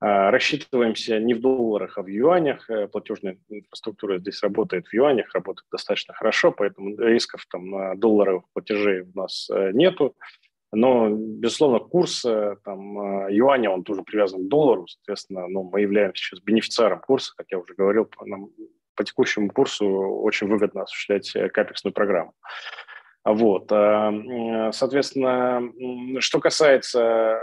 А, рассчитываемся не в долларах, а в юанях. Э, платежная инфраструктура здесь работает в юанях, работает достаточно хорошо, поэтому рисков там, на долларовых платежей у нас э, нету. Но, безусловно, курс э, там, юаня, он тоже привязан к доллару, соответственно, ну, мы являемся сейчас бенефициаром курса, как я уже говорил, нам по текущему курсу очень выгодно осуществлять капексную программу. Вот. Соответственно, что касается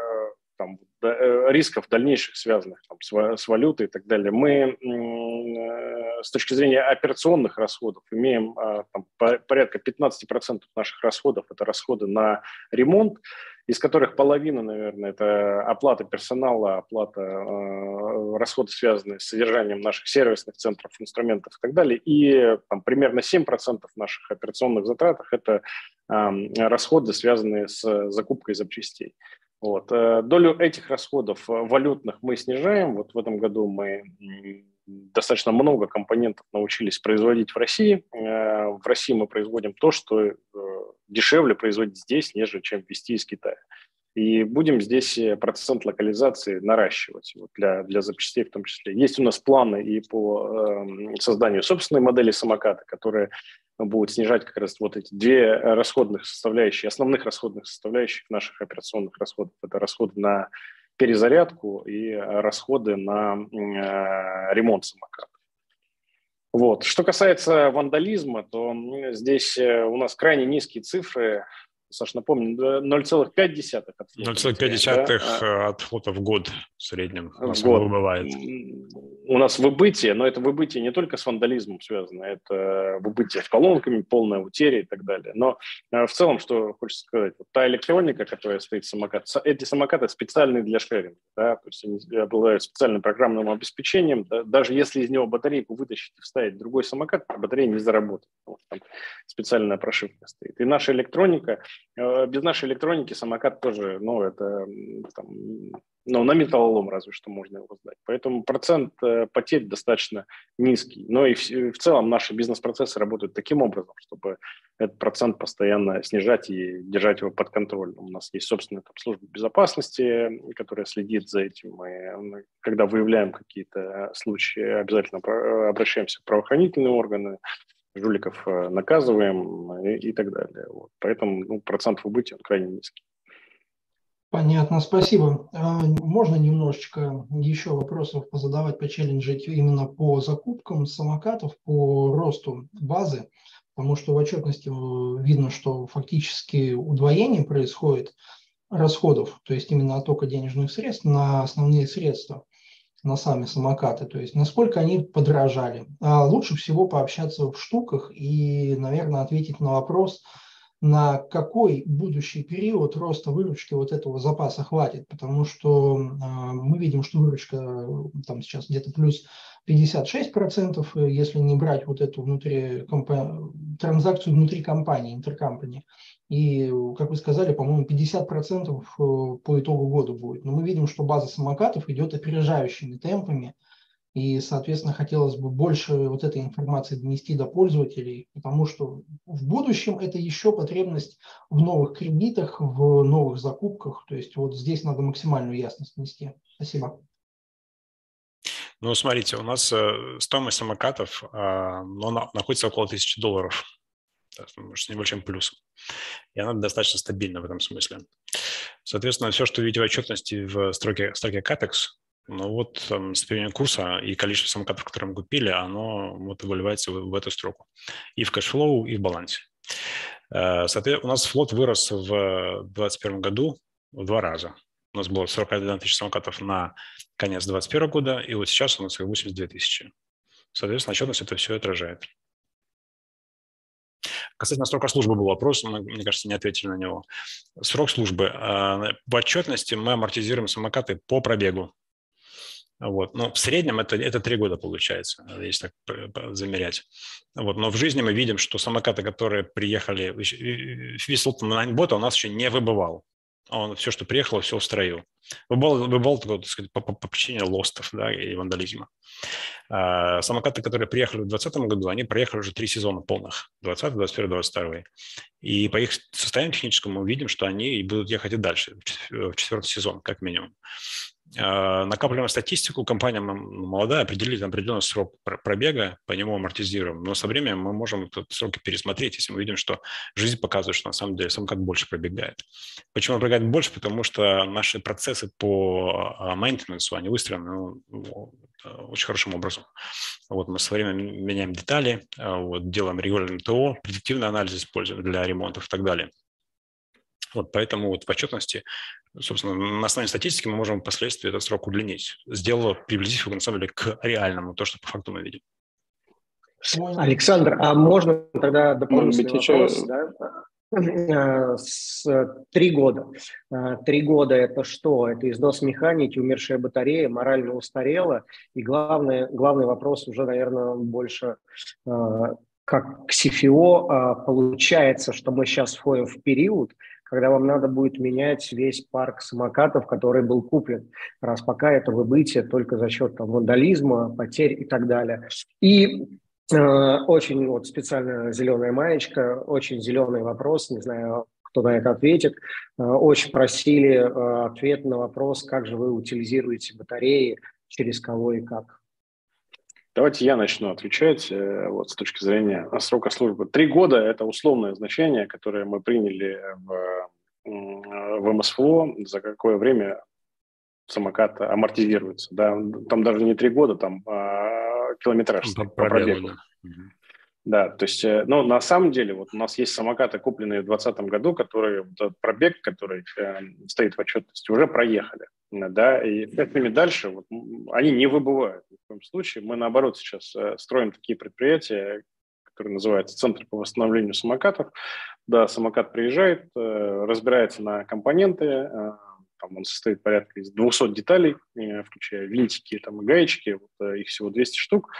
там, Э, рисков дальнейших, связанных там, с, валютой и так далее, мы э, с точки зрения операционных расходов имеем а, там, порядка 15% наших расходов – это расходы на ремонт, из которых половина, наверное, это оплата персонала, оплата, э, расходы, связанные с содержанием наших сервисных центров, инструментов и так далее. И там, примерно 7% наших операционных затрат – это э, расходы, связанные с закупкой запчастей. Вот. Э, долю этих расходов э, валютных мы снижаем. Вот в этом году мы достаточно много компонентов научились производить в России. Э, в России мы производим то, что дешевле производить здесь, нежели чем ввести из Китая. И будем здесь процент локализации наращивать вот для, для запчастей в том числе. Есть у нас планы и по э, созданию собственной модели самоката, которые будут снижать как раз вот эти две расходных составляющие, основных расходных составляющих наших операционных расходов. Это расходы на перезарядку и расходы на э, ремонт самоката. Вот. Что касается вандализма, то здесь э, у нас крайне низкие цифры Саш, напомню, 0,5 от флота. 0,5 да? Э, от флота в год в среднем у нас год. бывает. У нас выбытие, но это выбытие не только с вандализмом связано, это выбытие с колонками, полная утеря и так далее. Но э, в целом, что хочется сказать, вот та электроника, которая стоит в самокате, эти самокаты специальные для шеринга, да, то есть они обладают специальным программным обеспечением, да, даже если из него батарейку вытащить и вставить в другой самокат, батарея не заработает, потому что там специальная прошивка стоит. И наша электроника без нашей электроники самокат тоже, ну, это там, ну, на металлолом разве что можно его сдать. Поэтому процент э, потерь достаточно низкий. Но и в, в целом наши бизнес-процессы работают таким образом, чтобы этот процент постоянно снижать и держать его под контролем. У нас есть собственная там, служба безопасности, которая следит за этим. Мы, когда выявляем какие-то случаи, обязательно обращаемся в правоохранительные органы, жуликов э, наказываем и, и так далее. Вот. Поэтому ну, процент убытия крайне низкий. Понятно, спасибо. А, можно немножечко еще вопросов позадавать, почелленджить именно по закупкам самокатов, по росту базы, потому что в отчетности э, видно, что фактически удвоение происходит расходов, то есть именно оттока денежных средств на основные средства на сами самокаты, то есть насколько они подорожали. А лучше всего пообщаться в штуках и, наверное, ответить на вопрос, на какой будущий период роста выручки вот этого запаса хватит, потому что э, мы видим, что выручка там сейчас где-то плюс 56%, если не брать вот эту внутри транзакцию внутри компании, интеркомпании. И, как вы сказали, по-моему, 50% э, по итогу года будет. Но мы видим, что база самокатов идет опережающими темпами. И, соответственно, хотелось бы больше вот этой информации донести до пользователей, потому что в будущем это еще потребность в новых кредитах, в новых закупках. То есть вот здесь надо максимальную ясность нести. Спасибо. Ну, смотрите, у нас э, стоимость самокатов а, но находится около 1000 долларов, с небольшим плюсом. И она достаточно стабильна в этом смысле. Соответственно, все, что видите в отчетности в строке, строке CAPEX, ну вот там, состояние курса и количество самокатов, которые мы купили, оно вот выливается в, в эту строку. И в cash flow, и в балансе. Э, соответственно, у нас флот вырос в 2021 году в два раза. У нас было 41 тысяча самокатов на конец 2021 года, и вот сейчас у нас 82 тысячи. Соответственно, отчетность это все отражает. Касательно срока службы был вопрос, мы, мне кажется, не ответили на него. Срок службы. Э, в отчетности мы амортизируем самокаты по пробегу. Вот. Но в среднем это, это три года получается, если так замерять. Вот. Но в жизни мы видим, что самокаты, которые приехали, весь бота у нас еще не выбывал. Он все, что приехало, все устроил. Выбывал, выбывал так сказать, по, по, по причине лостов да, и вандализма. А, самокаты, которые приехали в 2020 году, они проехали уже три сезона полных. 20, 21, 22. И по их состоянию техническому мы видим, что они будут ехать и дальше, в четвертый сезон, как минимум. А, накапливаем статистику, компания молодая, определили определенный срок пробега, по нему амортизируем. Но со временем мы можем этот сроки пересмотреть, если мы видим, что жизнь показывает, что на самом деле самокат больше пробегает. Почему он пробегает больше? Потому что наши процессы по мейнтенансу, они выстроены ну, очень хорошим образом. Вот мы со временем меняем детали, а, вот, делаем регулярный ТО, предиктивный анализ используем для ремонтов и так далее. Вот поэтому вот в отчетности, собственно, на основе статистики мы можем впоследствии этот срок удлинить, сделав, приблизив его, на самом деле, к реальному, то, что по факту мы видим. Александр, а можно тогда дополнительный Может быть, вопрос? Еще... Да? Э, с три года. Э, три года – это что? Это износ механики, умершая батарея, морально устарела. И главный, главный вопрос уже, наверное, больше э, как к CFO. Получается, что мы сейчас входим в период, когда вам надо будет менять весь парк самокатов, который был куплен, раз пока это выбытие только за счет там, вандализма, потерь и так далее. И э, очень вот специально зеленая маечка, очень зеленый вопрос, не знаю, кто на это ответит. Э, очень просили э, ответ на вопрос, как же вы утилизируете батареи, через кого и как. Давайте я начну отвечать э, вот, с точки зрения срока службы. Три года – это условное значение, которое мы приняли в, в МСФО, за какое время самокат амортизируется. Да? Там даже не три года, там а, километраж по, по пробегу. Да. Да, то есть, ну, на самом деле, вот у нас есть самокаты, купленные в 2020 году, которые, вот пробег, который э, стоит в отчетности, уже проехали, да, и пять ними дальше, вот, они не выбывают ни в коем случае. Мы, наоборот, сейчас э, строим такие предприятия, которые называются Центр по восстановлению самокатов. Да, самокат приезжает, э, разбирается на компоненты, э, там он состоит порядка из 200 деталей, э, включая винтики там, и гаечки, вот, их всего 200 штук.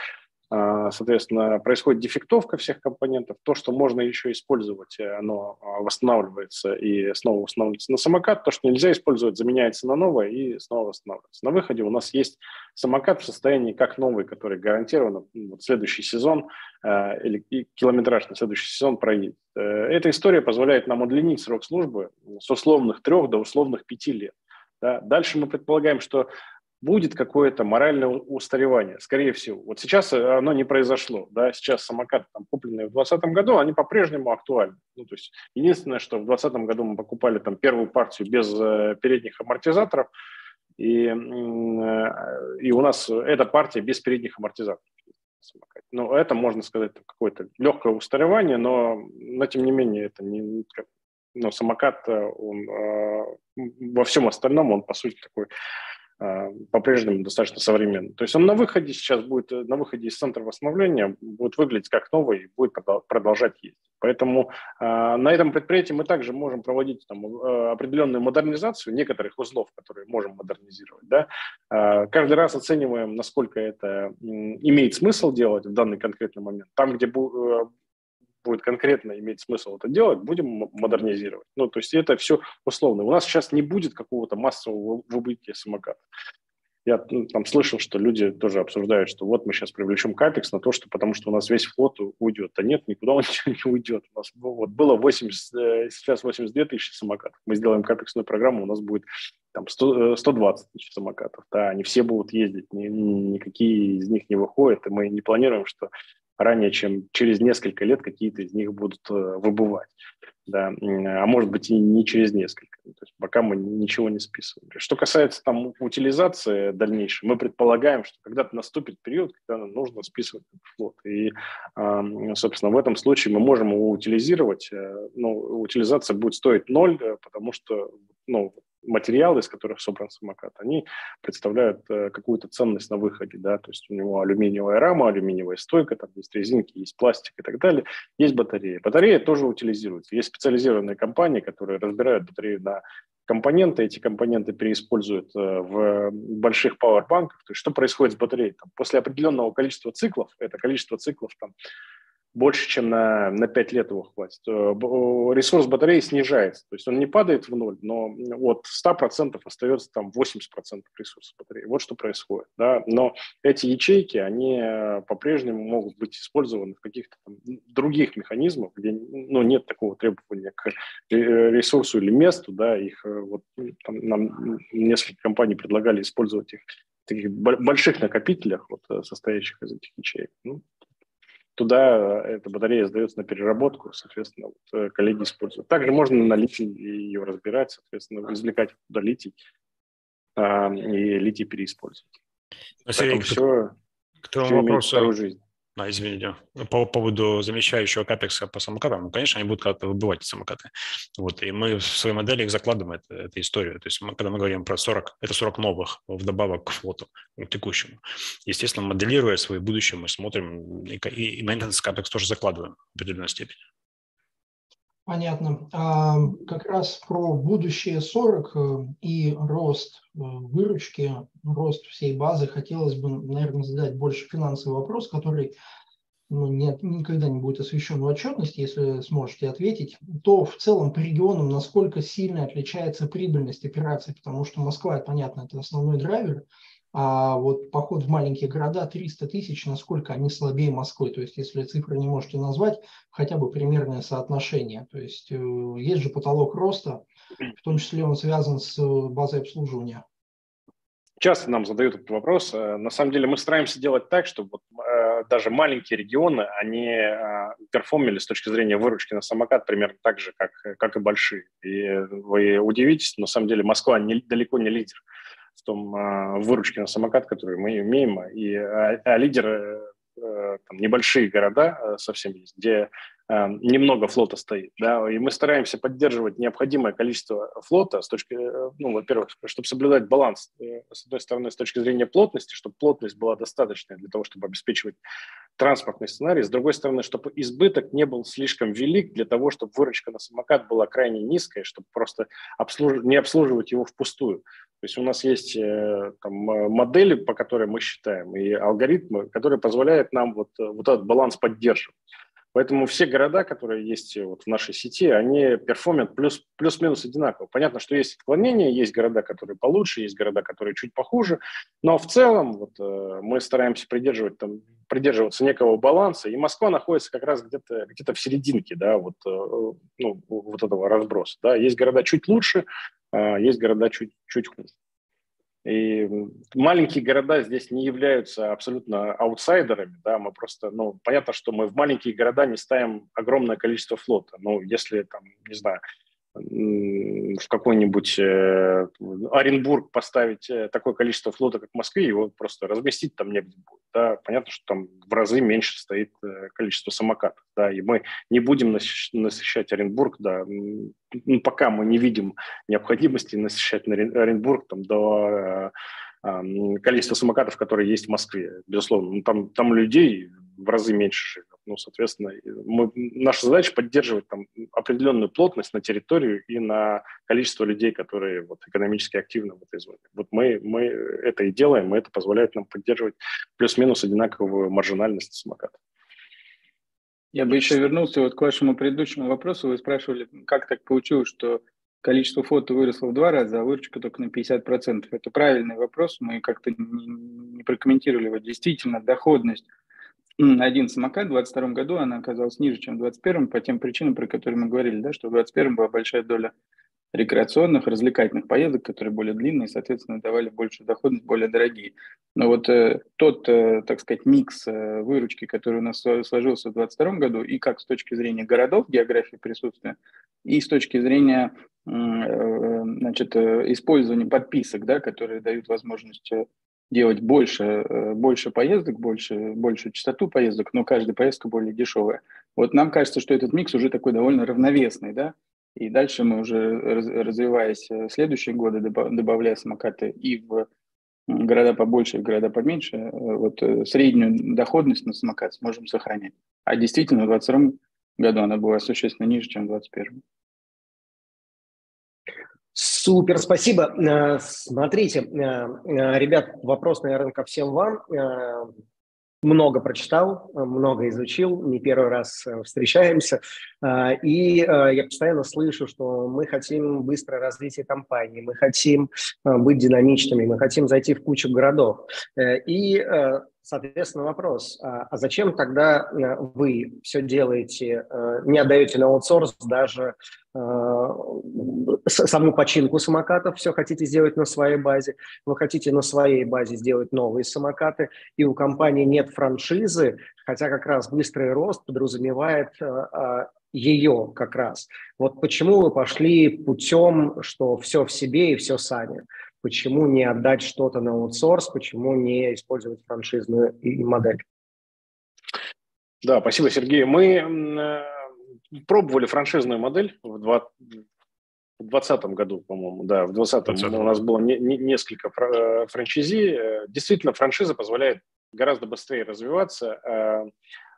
А, соответственно, происходит дефектовка всех компонентов. То, что можно еще использовать, э, оно а, восстанавливается и снова восстанавливается на самокат. То, что нельзя использовать, заменяется на новое и снова восстанавливается. На выходе у нас есть самокат в состоянии как новый, который гарантированно ну, вот следующий сезон э, или километраж на следующий сезон проедет. Э, эта история позволяет нам удлинить срок службы с условных трех до условных пяти лет. Да. Дальше мы предполагаем, что будет какое-то моральное устаревание, скорее всего. Вот сейчас э, оно не произошло, да, сейчас самокаты, там, купленные в 2020 году, они по-прежнему актуальны. Ну, то есть единственное, что в 2020 году мы покупали там первую партию без э, передних амортизаторов, и, э, и у нас эта партия без передних амортизаторов. Ну, это, можно сказать, какое-то легкое устаревание, но, но тем не менее, это не, но самокат, он, во всем остальном, он, по сути, такой по-прежнему достаточно современный. То есть он на выходе сейчас будет, э, на выходе из центра восстановления будет выглядеть как новый и будет продолжать ездить. Поэтому э, на этом предприятии мы также можем проводить там, э, определенную модернизацию некоторых узлов, которые можем модернизировать. Да? Э, каждый раз оцениваем, насколько это э, имеет смысл делать в данный конкретный момент. Там, где будет конкретно иметь смысл это делать, будем модернизировать. Ну, то есть это все условно. У нас сейчас не будет какого-то массового выбытия самоката. Я ну, там слышал, что люди тоже обсуждают, что вот мы сейчас привлечем капекс на то, что потому что у нас весь флот уйдет. А нет, никуда он ничего не уйдет. У нас вот было 80, э, сейчас 82 тысячи самокатов. Мы сделаем капексную программу, у нас будет там 100, 120 э, тысяч самокатов. Да, они все будут ездить, ни, никакие из них не выходят. И мы не планируем, что ранее, чем через несколько лет какие-то из них будут э, выбывать. Да, а может быть и не через несколько. То есть пока мы ничего не списываем. Что касается там утилизации дальнейшей, мы предполагаем, что когда-то наступит период, когда нужно списывать флот. И, собственно, в этом случае мы можем его утилизировать. Э, но утилизация будет стоить ноль, э, потому что ну, материалы, из которых собран самокат, они представляют э, какую-то ценность на выходе, да, то есть у него алюминиевая рама, алюминиевая стойка, там есть резинки, есть пластик и так далее, есть батарея. Батарея тоже утилизируется. Есть специализированные компании, которые разбирают батарею на компоненты, эти компоненты переиспользуют э, в больших пауэрбанках. То есть что происходит с батареей? Там, после определенного количества циклов, это количество циклов там, больше, чем на, на 5 лет его хватит. Э, ресурс батареи снижается, то есть он не падает в ноль, но от 100% остается там 80% ресурса батареи. Вот что происходит. Да? Но эти ячейки, они э, по-прежнему могут быть использованы в каких-то других механизмах, где ну, нет такого требования к ресурсу или месту. Да? Их, э, вот, там, нам несколько компаний предлагали использовать их в таких больших накопителях, вот, состоящих из этих ячеек. Ну, туда эта батарея сдается на переработку, соответственно, вот, э, коллеги используют. Также можно на литий ее разбирать, соответственно, извлекать туда литий а, и литий переиспользовать. Сергей, к, все, к твоему вопросу, жизнь. А, извините, по поводу замещающего капекса по самокатам, ну, конечно, они будут когда-то выбывать самокаты. Вот, и мы в своей модели их закладываем, это, эту историю. То есть мы, когда мы говорим про 40, это 40 новых вдобавок к флоту, к текущему. Естественно, моделируя свое будущее, мы смотрим, и, и maintenance капекс тоже закладываем в определенной степени. Понятно. А как раз про будущее 40 э, и рост э, выручки, рост всей базы. Хотелось бы, наверное, задать больше финансовый вопрос, который ну, нет, никогда не будет освещен в отчетности, если сможете ответить, то в целом по регионам насколько сильно отличается прибыльность операций, потому что Москва, понятно, это основной драйвер, а вот поход в маленькие города 300 тысяч, насколько они слабее Москвы. То есть, если цифры не можете назвать, хотя бы примерное соотношение. То есть, э, есть же потолок роста, в том числе он связан с базой обслуживания. Часто нам задают этот вопрос. Э, на самом деле мы стараемся делать так, чтобы э, даже маленькие регионы, они э, перформили с точки зрения выручки на самокат примерно так же, как, как и большие. И вы удивитесь, на самом деле Москва не, далеко не лидер в том э, выручке на самокат, который мы имеем, и, а, а лидеры э, там, небольшие города э, совсем есть, где э, немного флота стоит, да, и мы стараемся поддерживать необходимое количество флота с точки, э, ну, во-первых, чтобы соблюдать баланс, э, с одной стороны, с точки зрения плотности, чтобы плотность была достаточной для того, чтобы обеспечивать транспортный сценарий, с другой стороны, чтобы избыток не был слишком велик для того, чтобы выручка на самокат была крайне низкая, чтобы просто обслуж... не обслуживать его впустую. То есть у нас есть э, там, модели, по которым мы считаем, и алгоритмы, которые позволяют нам вот, э, вот этот баланс поддерживать. Поэтому все города, которые есть вот в нашей сети, они перформят плюс, плюс-минус одинаково. Понятно, что есть отклонения, есть города, которые получше, есть города, которые чуть похуже, но в целом вот, э, мы стараемся придерживать, там, придерживаться некого баланса, и Москва находится как раз где-то где в серединке да, вот, ну, вот этого разброса. Да. Есть города чуть лучше, а, есть города чуть, чуть хуже. И маленькие города здесь не являются абсолютно аутсайдерами, да, мы просто, ну, понятно, что мы в маленькие города не ставим огромное количество флота, ну, если там, не знаю, в какой-нибудь э, Оренбург поставить э, такое количество флота, как в Москве, его просто разместить там негде будет. Да? Понятно, что там в разы меньше стоит э, количество самокатов. Да? И мы не будем насыщать Оренбург, да, ну, пока мы не видим необходимости насыщать Оренбург там, до количества самокатов, которые есть в Москве. Безусловно, ну, там, там людей в разы меньше живет. Ну, соответственно, мы, наша задача поддерживать там определенную плотность на территорию и на количество людей, которые вот, экономически активны в этой зоне. Вот мы, мы это и делаем, и это позволяет нам поддерживать плюс-минус одинаковую маржинальность самоката. Я бы еще вернулся вот к вашему предыдущему вопросу. Вы спрашивали, как так получилось, что количество фото выросло в два раза, а выручка только на 50%. Это правильный вопрос, мы как-то не, не прокомментировали его. Действительно, доходность один самокат в 2022 году, она оказалась ниже, чем в 2021, по тем причинам, про которые мы говорили, да, что в 2021 была большая доля рекреационных, развлекательных поездок, которые более длинные, соответственно, давали большую доходность, более дорогие. Но вот э, тот, э, так сказать, микс э, выручки, который у нас сложился в 2022 году, и как с точки зрения городов, географии присутствия, и с точки зрения значит, э, использования подписок, да, которые дают возможность э, делать больше, больше поездок, больше, большую частоту поездок, но каждая поездка более дешевая. Вот нам кажется, что этот микс уже такой довольно равновесный, да, и дальше мы уже, развиваясь в следующие годы, добавляя самокаты и в города побольше, и в города поменьше, э, вот э, среднюю доходность на самокат сможем сохранять. А действительно, в 2022 году она была существенно ниже, чем в 2021. Супер, спасибо. Э, смотрите, ребят, вопрос, наверное, ко всем вам много прочитал, много изучил, не первый раз э, встречаемся, и э, я постоянно слышу, что мы хотим быстрое развитие компании, мы хотим э, быть динамичными, мы хотим зайти в кучу городов. И, соответственно, вопрос, а, а зачем тогда вы все делаете, не отдаете на аутсорс даже Э, саму починку самокатов, все хотите сделать на своей базе, вы хотите на своей базе сделать новые самокаты, и у компании нет франшизы, хотя как раз быстрый рост подразумевает э, э, ее как раз. Вот почему вы пошли путем, что все в себе и все сами? Почему не отдать что-то на аутсорс? Почему не использовать франшизную модель? Да, спасибо, Сергей. Мы пробовали франшизную модель в 2020 году, по-моему, да, в 2020 у нас было не, не, несколько э, франчайзи. Э, действительно, франшиза позволяет гораздо быстрее развиваться, э,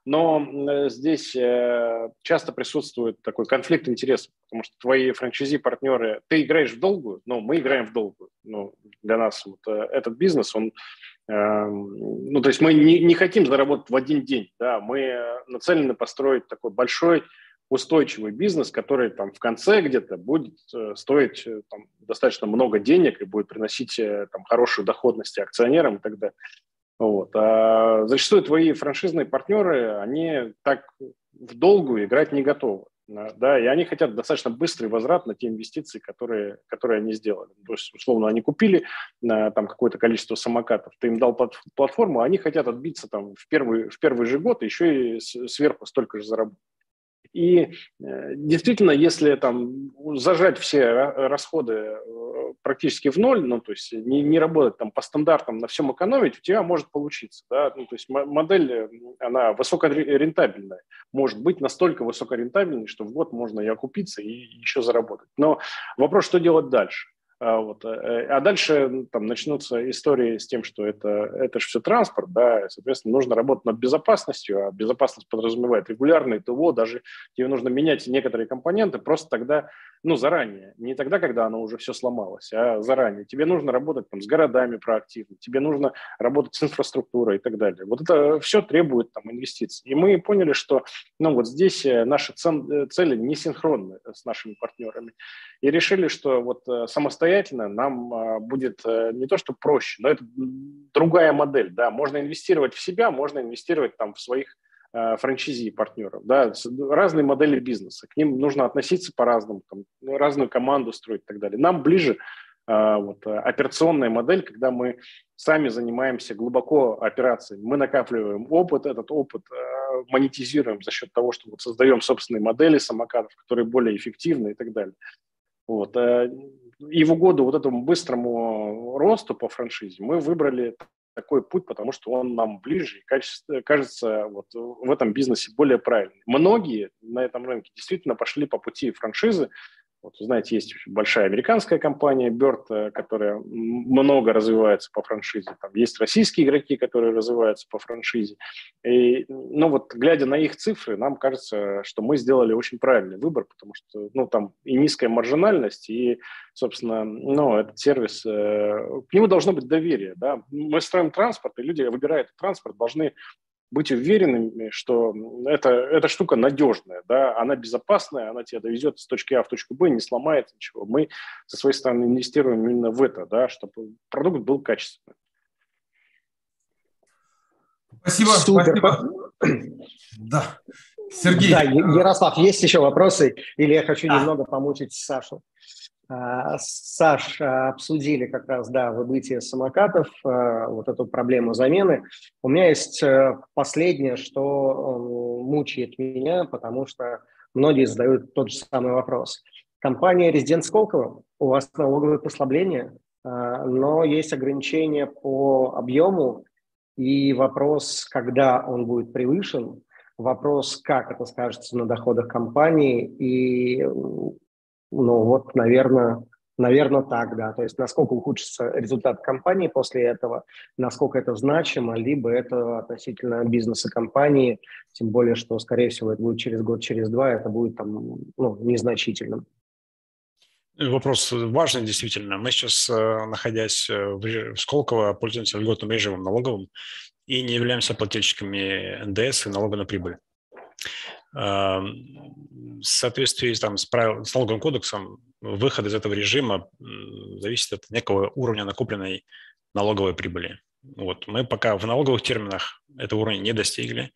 но здесь часто присутствует такой конфликт интересов, потому что твои франчайзи-партнеры, ты играешь в долгую, но мы играем в долгую. Ну, для нас вот этот бизнес, он ну, то есть мы не, не хотим заработать в один день, да, мы нацелены построить такой большой устойчивый бизнес, который там в конце где-то будет э, стоить э, там, достаточно много денег и будет приносить э, там, хорошую доходность акционерам и так далее. Вот. А зачастую твои франшизные партнеры, они так в долгую играть не готовы. Да, и они хотят достаточно быстрый возврат на те инвестиции, которые, которые они сделали. То есть, условно, они купили там какое-то количество самокатов, ты им дал платформу, а они хотят отбиться там в первый, в первый же год, еще и сверху столько же заработать. И э, действительно, если там зажать все расходы э, практически в ноль, ну, то есть не, не работать там по стандартам, на всем экономить, у тебя может получиться, да, ну, то есть модель, э, она высокорентабельная, может быть настолько высокорентабельной, что в год можно и окупиться, и еще заработать. Но вопрос, что делать дальше? А, вот. Э, а дальше там начнутся истории с тем, что это, это же все транспорт, да, соответственно, нужно работать над безопасностью, а безопасность подразумевает регулярное ТО, даже тебе нужно менять некоторые компоненты просто тогда, ну, заранее, не тогда, когда оно уже все сломалось, а заранее. Тебе нужно работать там с городами проактивно, тебе нужно работать с инфраструктурой и так далее. Вот это все требует там инвестиций. И мы поняли, что, ну, вот здесь э, наши э, цели не синхронны с нашими партнерами. И решили, что вот самостоятельно самостоятельно, нам а, будет э, не то что проще, но это другая модель. Да. Можно инвестировать в себя, можно инвестировать там в своих э, франчайзи партнеров. Да. Разные модели бизнеса. К ним нужно относиться по-разному, там, ну, разную команду строить и так далее. Нам ближе а, вот, операционная модель, когда мы сами занимаемся глубоко операцией, мы накапливаем опыт, этот опыт э, монетизируем за счет того, что вот создаем собственные модели самокатов, которые более эффективны и так далее. Вот и в угоду вот этому быстрому росту по франшизе мы выбрали такой путь, потому что он нам ближе и кажется вот в этом бизнесе более правильным. Многие на этом рынке действительно пошли по пути франшизы, вот, знаете, есть большая американская компания Bird, э, которая много развивается по франшизе. Там есть российские игроки, которые развиваются по франшизе. И, ну вот, глядя на их цифры, нам кажется, что мы сделали очень правильный выбор, потому что, ну, там и низкая маржинальность, и, собственно, ну, этот сервис, э, к нему должно быть доверие, да. Мы строим транспорт, и люди, выбирают транспорт, должны быть уверенными, что эта, эта штука надежная, да, она безопасная, она тебя довезет с точки А в точку Б, не сломает ничего. Мы со своей стороны инвестируем именно в это, да, чтобы продукт был качественный. Спасибо. Супер. Спасибо. Да. Сергей. Да, Ярослав, есть еще вопросы? Или я хочу да. немного помучить Сашу? А, Саш, а, обсудили как раз, да, выбытие самокатов, а, вот эту проблему замены. У меня есть э, последнее, что мучает меня, потому что многие задают тот же самый вопрос. Компания «Резидент Сколково», у вас налоговые послабления, но есть ограничения по объему, и вопрос, когда он будет превышен, вопрос, как это скажется на доходах компании, и ну вот, наверное, наверное, так, да. То есть насколько ухудшится результат компании после этого, насколько это значимо, либо это относительно бизнеса компании, тем более, что, скорее всего, это будет через год, через два, это будет там, ну, незначительным. Вопрос важный, действительно. Мы сейчас, э, находясь в Сколково, пользуемся льготным режимом налоговым и не являемся плательщиками НДС и налога на прибыль в соответствии там, с, правил, с налоговым кодексом выход из этого режима зависит от некого уровня накопленной налоговой прибыли. Вот. Мы пока в налоговых терминах этого уровня не достигли.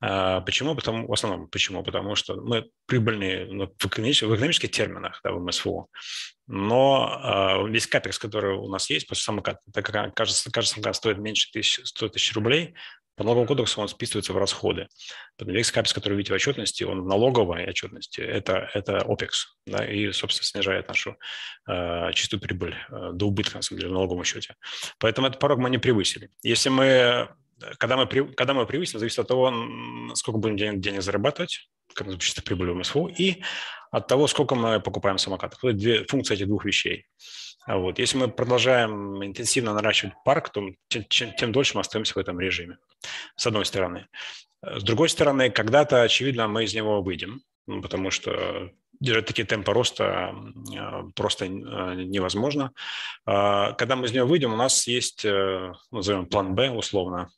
А, почему? Потому, в основном почему? Потому что мы прибыльные ну, в, экономических, в экономических терминах, да, в МСФО, но а, весь капекс, который у нас есть после самоката, так как кажется, кажется, самокат стоит меньше тысяч, 100 тысяч рублей, по налоговому кодексу он списывается в расходы. Весь капекс, который вы видите в отчетности, он в налоговой отчетности, это, это OPEX, да, и, собственно, снижает нашу э, чистую прибыль э, до убытка, на самом деле, в налоговом счете. Поэтому этот порог мы не превысили. Если мы, когда мы, когда мы превысим, зависит от того, сколько будем денег, денег зарабатывать, как чистой прибыль в МСФУ, и от того, сколько мы покупаем самокатов. Это две функции этих двух вещей. А вот. Если мы продолжаем интенсивно наращивать парк, то тем, тем дольше мы остаемся в этом режиме, с одной стороны. С другой стороны, когда-то, очевидно, мы из него выйдем, ну, потому что держать такие темпы роста а, просто а, невозможно. Когда мы из него выйдем, у нас есть, э, назовем план «Б» условно,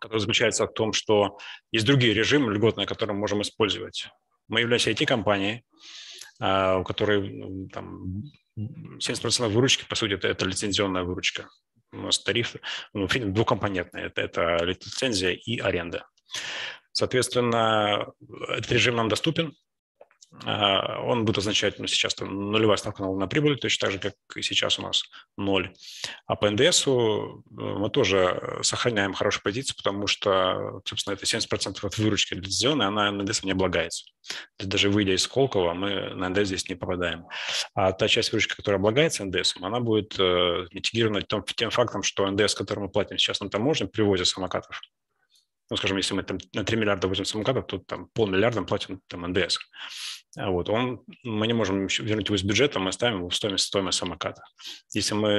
который заключается в том, что есть другие режимы льготные, которые мы можем использовать. Мы являемся IT-компанией, у которой там, 70% выручки, по сути, это, это лицензионная выручка. У нас тариф ну, двухкомпонентный. Это, это лицензия и аренда. Соответственно, этот режим нам доступен. Он будет означать, ну, сейчас там нулевая ставка налога на прибыль, точно так же, как и сейчас у нас ноль. А по НДСу э, мы тоже сохраняем хорошую позицию, потому что, собственно, это 70% от выручки лицензионной, она НДС не облагается. Даже выйдя из Сколково, мы на НДС здесь не попадаем. А та часть выручки, которая облагается НДС, она будет э, митигирована тем, тем фактом, что НДС, который мы платим сейчас на таможне при ввозе самокатов, ну, скажем, если мы там на 3 миллиарда возим самокатов, то там полмиллиарда платим там НДС. А вот, он, мы не можем вернуть его из бюджета, мы ставим его в стоимость, стоимость самоката. Если мы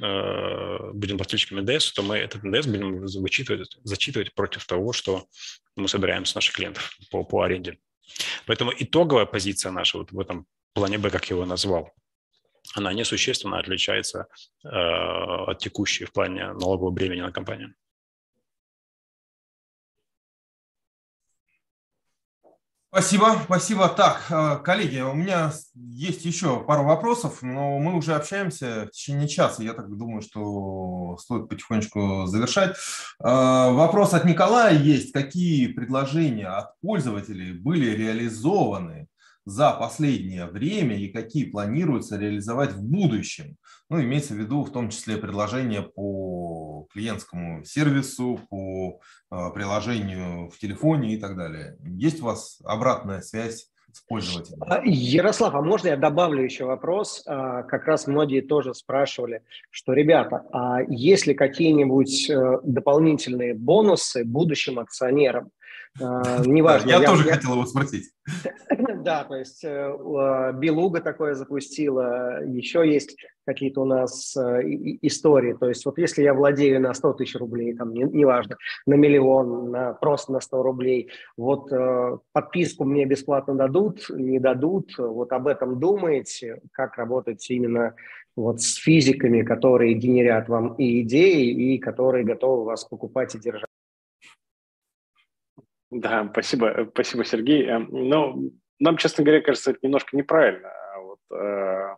э, будем плательщиками НДС, то мы этот НДС будем вычитывать, зачитывать против того, что мы собираем с наших клиентов по, по аренде. Поэтому итоговая позиция наша вот в этом плане Б, как я его назвал, она несущественно отличается э, от текущей в плане налогового бремени на компанию. Спасибо, спасибо. Так, э, коллеги, у меня есть еще пару вопросов, но мы уже общаемся в течение часа. Я так думаю, что стоит потихонечку завершать. Э, вопрос от Николая есть. Какие предложения от пользователей были реализованы за последнее время и какие планируется реализовать в будущем. Ну, имеется в виду в том числе предложения по клиентскому сервису, по э, приложению в телефоне и так далее. Есть у вас обратная связь с пользователем. А, Ярослав, а можно я добавлю еще вопрос? А, как раз многие тоже спрашивали, что, ребята, а есть ли какие-нибудь э, дополнительные бонусы будущим акционерам? Неважно. Я, я тоже я... хотел его спросить. Да, то есть э, Белуга такое запустила, еще есть какие-то у нас э, истории. То есть вот если я владею на 100 тысяч рублей, там, неважно, на миллион, на, просто на 100 рублей, вот э, подписку мне бесплатно дадут, не дадут, вот об этом думаете, как работать именно вот с физиками, которые генерят вам и идеи, и которые готовы вас покупать и держать. Да, спасибо, спасибо, Сергей. Но нам, честно говоря, кажется, это немножко неправильно. А вот, э,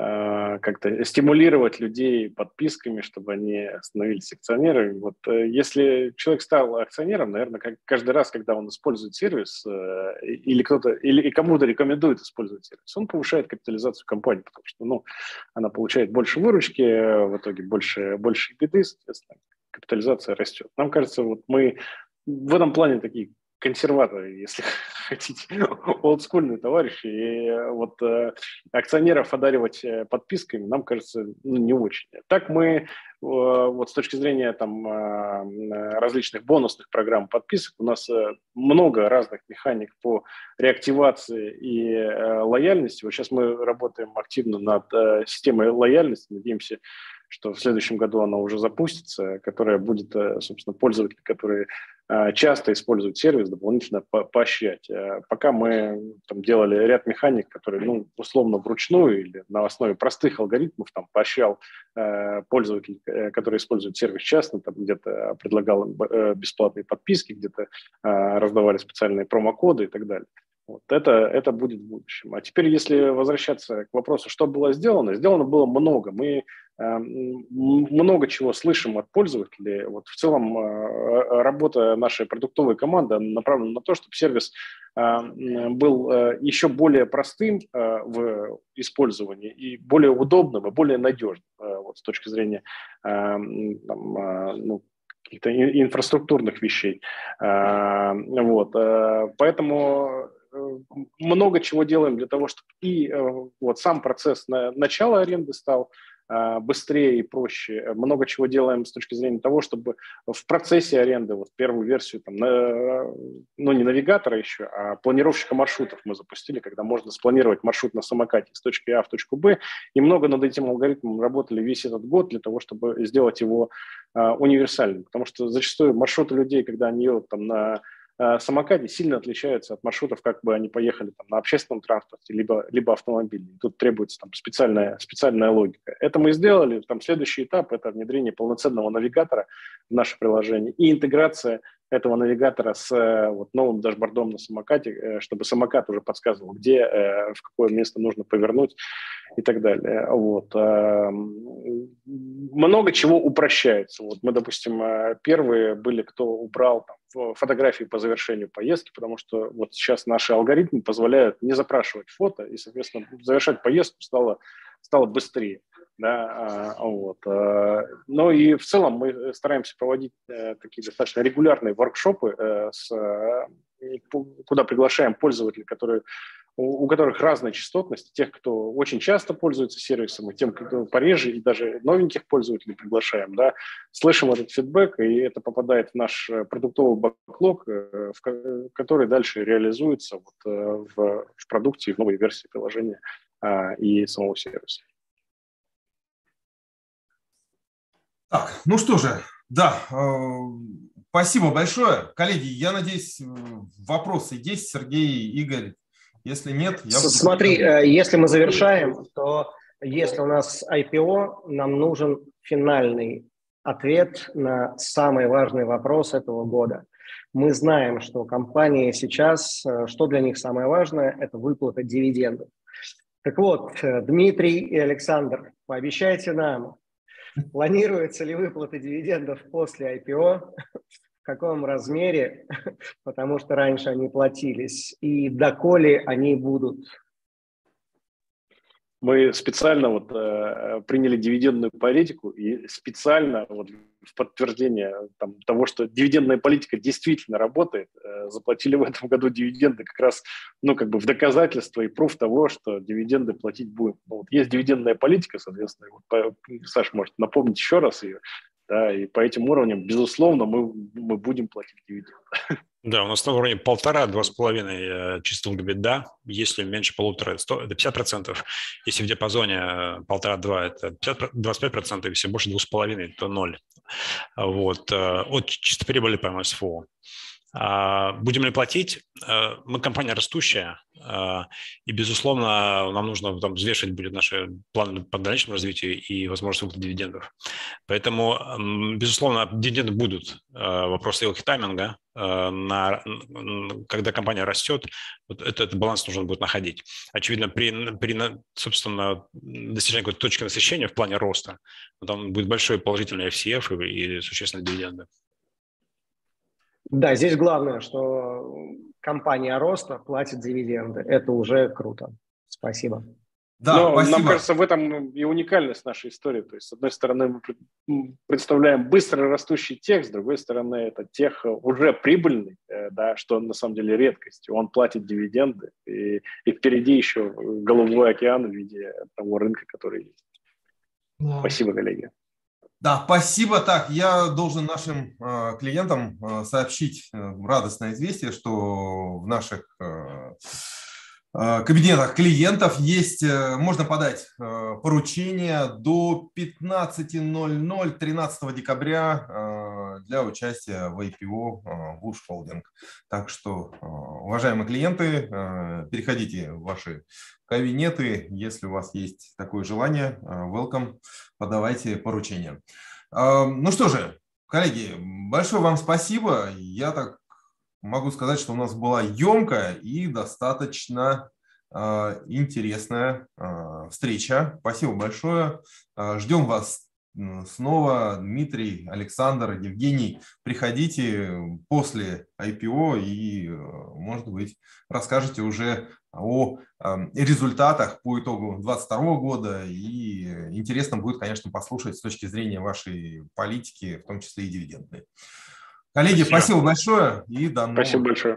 Э, как-то стимулировать людей подписками, чтобы они становились акционерами. Вот э, если человек стал акционером, наверное, как каждый раз, когда он использует сервис э, или кто-то или и кому-то рекомендует использовать сервис, он повышает капитализацию компании, потому что ну, она получает больше выручки, в итоге больше, больше беды, соответственно, капитализация растет. Нам кажется, вот мы в этом плане такие консерваторы, если хотите, олдскульные товарищи. И э, вот э, акционеров одаривать э, подписками нам кажется ну, не очень. Так мы э, вот с точки зрения там э, различных бонусных программ подписок у нас э, много разных механик по реактивации и лояльности. Вот сейчас мы работаем активно над системой лояльности, надеемся, что в следующем году она уже запустится, которая будет, собственно, пользователи, которые Э, часто используют сервис, дополнительно по поощрять. Э, пока мы там, делали ряд механик, которые, ну, условно, вручную или на основе простых алгоритмов там, поощрял э, пользователей, э, которые используют сервис частно, там где-то предлагал э, бесплатные подписки, где-то э, раздавали специальные промокоды и так далее. Вот это, это будет в будущем. А теперь, если возвращаться к вопросу, что было сделано, сделано было много. Мы э, много чего слышим от пользователей. Вот в целом э, работа нашей продуктовой команды направлена на то, чтобы сервис э, был э, еще более простым э, в использовании и более удобным и более надежным э, вот, с точки зрения э, там, э, ну, каких-то инфраструктурных вещей. Э, вот. Э, поэтому Э, много чего делаем для того, чтобы и э, вот сам процесс начала аренды стал э, быстрее и проще. Много чего делаем с точки зрения того, чтобы в процессе аренды, вот первую версию, там, ну не навигатора еще, а планировщика маршрутов мы запустили, когда можно спланировать маршрут на самокате с точки А в точку Б. И много над этим алгоритмом работали весь этот год для того, чтобы сделать его универсальным. Потому что зачастую маршруты людей, когда они едут там на Э, самокате сильно отличаются от маршрутов, как бы они поехали там, на общественном транспорте, либо, либо автомобиле. Тут требуется там, специальная, специальная логика. Это мы сделали. Там, следующий этап – это внедрение полноценного навигатора в наше приложение и интеграция этого навигатора с э, вот, новым дашбордом на самокате, э, чтобы самокат уже подсказывал, где, в какое место нужно повернуть и так далее. Вот. Много чего упрощается. Вот мы, допустим, первые были, кто убрал там, фотографии по завершению поездки, потому что вот сейчас наши алгоритмы позволяют не запрашивать фото, и, соответственно, завершать поездку стало, стало быстрее. Да, а, вот. А, ну и в целом мы стараемся проводить э, такие достаточно регулярные воркшопы, э, с, э, куда приглашаем пользователей, которые у, которых разная частотность, тех, кто очень часто пользуется сервисом, и тем, кто пореже, и даже новеньких пользователей приглашаем, да, слышим этот фидбэк, и это попадает в наш э, продуктовый бэклог, э, в который дальше реализуется вот э, в, в продукте и в новой версии приложения и самого сервиса. Так, ну что же, да, спасибо большое. Коллеги, я надеюсь, вопросы есть. Сергей, Игорь, если нет, я... Смотри, э, если мы завершаем, то если у нас IPO, нам нужен финальный ответ на самый важный вопрос этого года. Мы знаем, что компании сейчас, э, что для них самое важное, это выплата дивидендов. Так вот, э, Дмитрий и Александр, пообещайте нам, планируется ли выплата дивидендов после IPO в каком размере, потому что раньше они платились, и доколе они будут. Мы специально вот э, приняли дивидендную политику и специально вот в подтверждение там, того, что дивидендная политика действительно работает, э, заплатили в этом году дивиденды как раз, ну, как бы в доказательство и пруф того, что дивиденды платить будем. Ну, вот есть дивидендная политика, соответственно, вот, по, Саша может напомнить еще раз ее, да, и по этим уровням, безусловно, мы, мы будем платить дивиденды. Да, у нас на уровне полтора-два с половиной э, чистого беда. Если меньше полутора, это 50 процентов. Если в диапазоне э, полтора-два, это 50, 25 процентов. Если больше двух с половиной, то ноль. Вот. Э, от чистой прибыли по МСФО. А, будем ли платить? Мы компания растущая, и, безусловно, нам нужно там взвешивать будет наши планы по дальнейшему развитию и возможность выплаты дивидендов. Поэтому, безусловно, дивиденды будут. Вопрос их тайминга. А, на, когда компания растет, вот этот, этот баланс нужно будет находить. Очевидно, при, при собственно, достижении какой-то точки насыщения в плане роста, там будет большой положительный FCF и, и существенные дивиденды. Да, здесь главное, что компания роста платит дивиденды. Это уже круто. Спасибо. Да, Но спасибо. нам кажется, в этом и уникальность нашей истории. То есть, с одной стороны, мы представляем быстро растущий тех, с другой стороны, это тех уже прибыльный, э, да, что на самом деле редкость. Он платит дивиденды, и, и впереди еще голубой океан в виде того рынка, который есть. Да. Спасибо, коллеги. Да, спасибо. Так, я должен нашим э, клиентам э, сообщить э, радостное известие, что в наших э, э кабинетах клиентов есть, э, можно подать э, поручение до 15.00 13 декабря для участия в IPO Bush Holding. Так что, уважаемые клиенты, переходите в ваши кабинеты, если у вас есть такое желание, welcome подавайте поручения. Ну что же, коллеги, большое вам спасибо. Я так могу сказать, что у нас была емкая и достаточно а, интересная а, встреча. Спасибо большое. А, ждем вас снова. Дмитрий, Александр, Евгений, приходите после IPO и, может быть, расскажете уже о результатах по итогу 2022 года. И интересно будет, конечно, послушать с точки зрения вашей политики, в том числе и дивидендной. Коллеги, спасибо, спасибо большое и до новых Спасибо большое.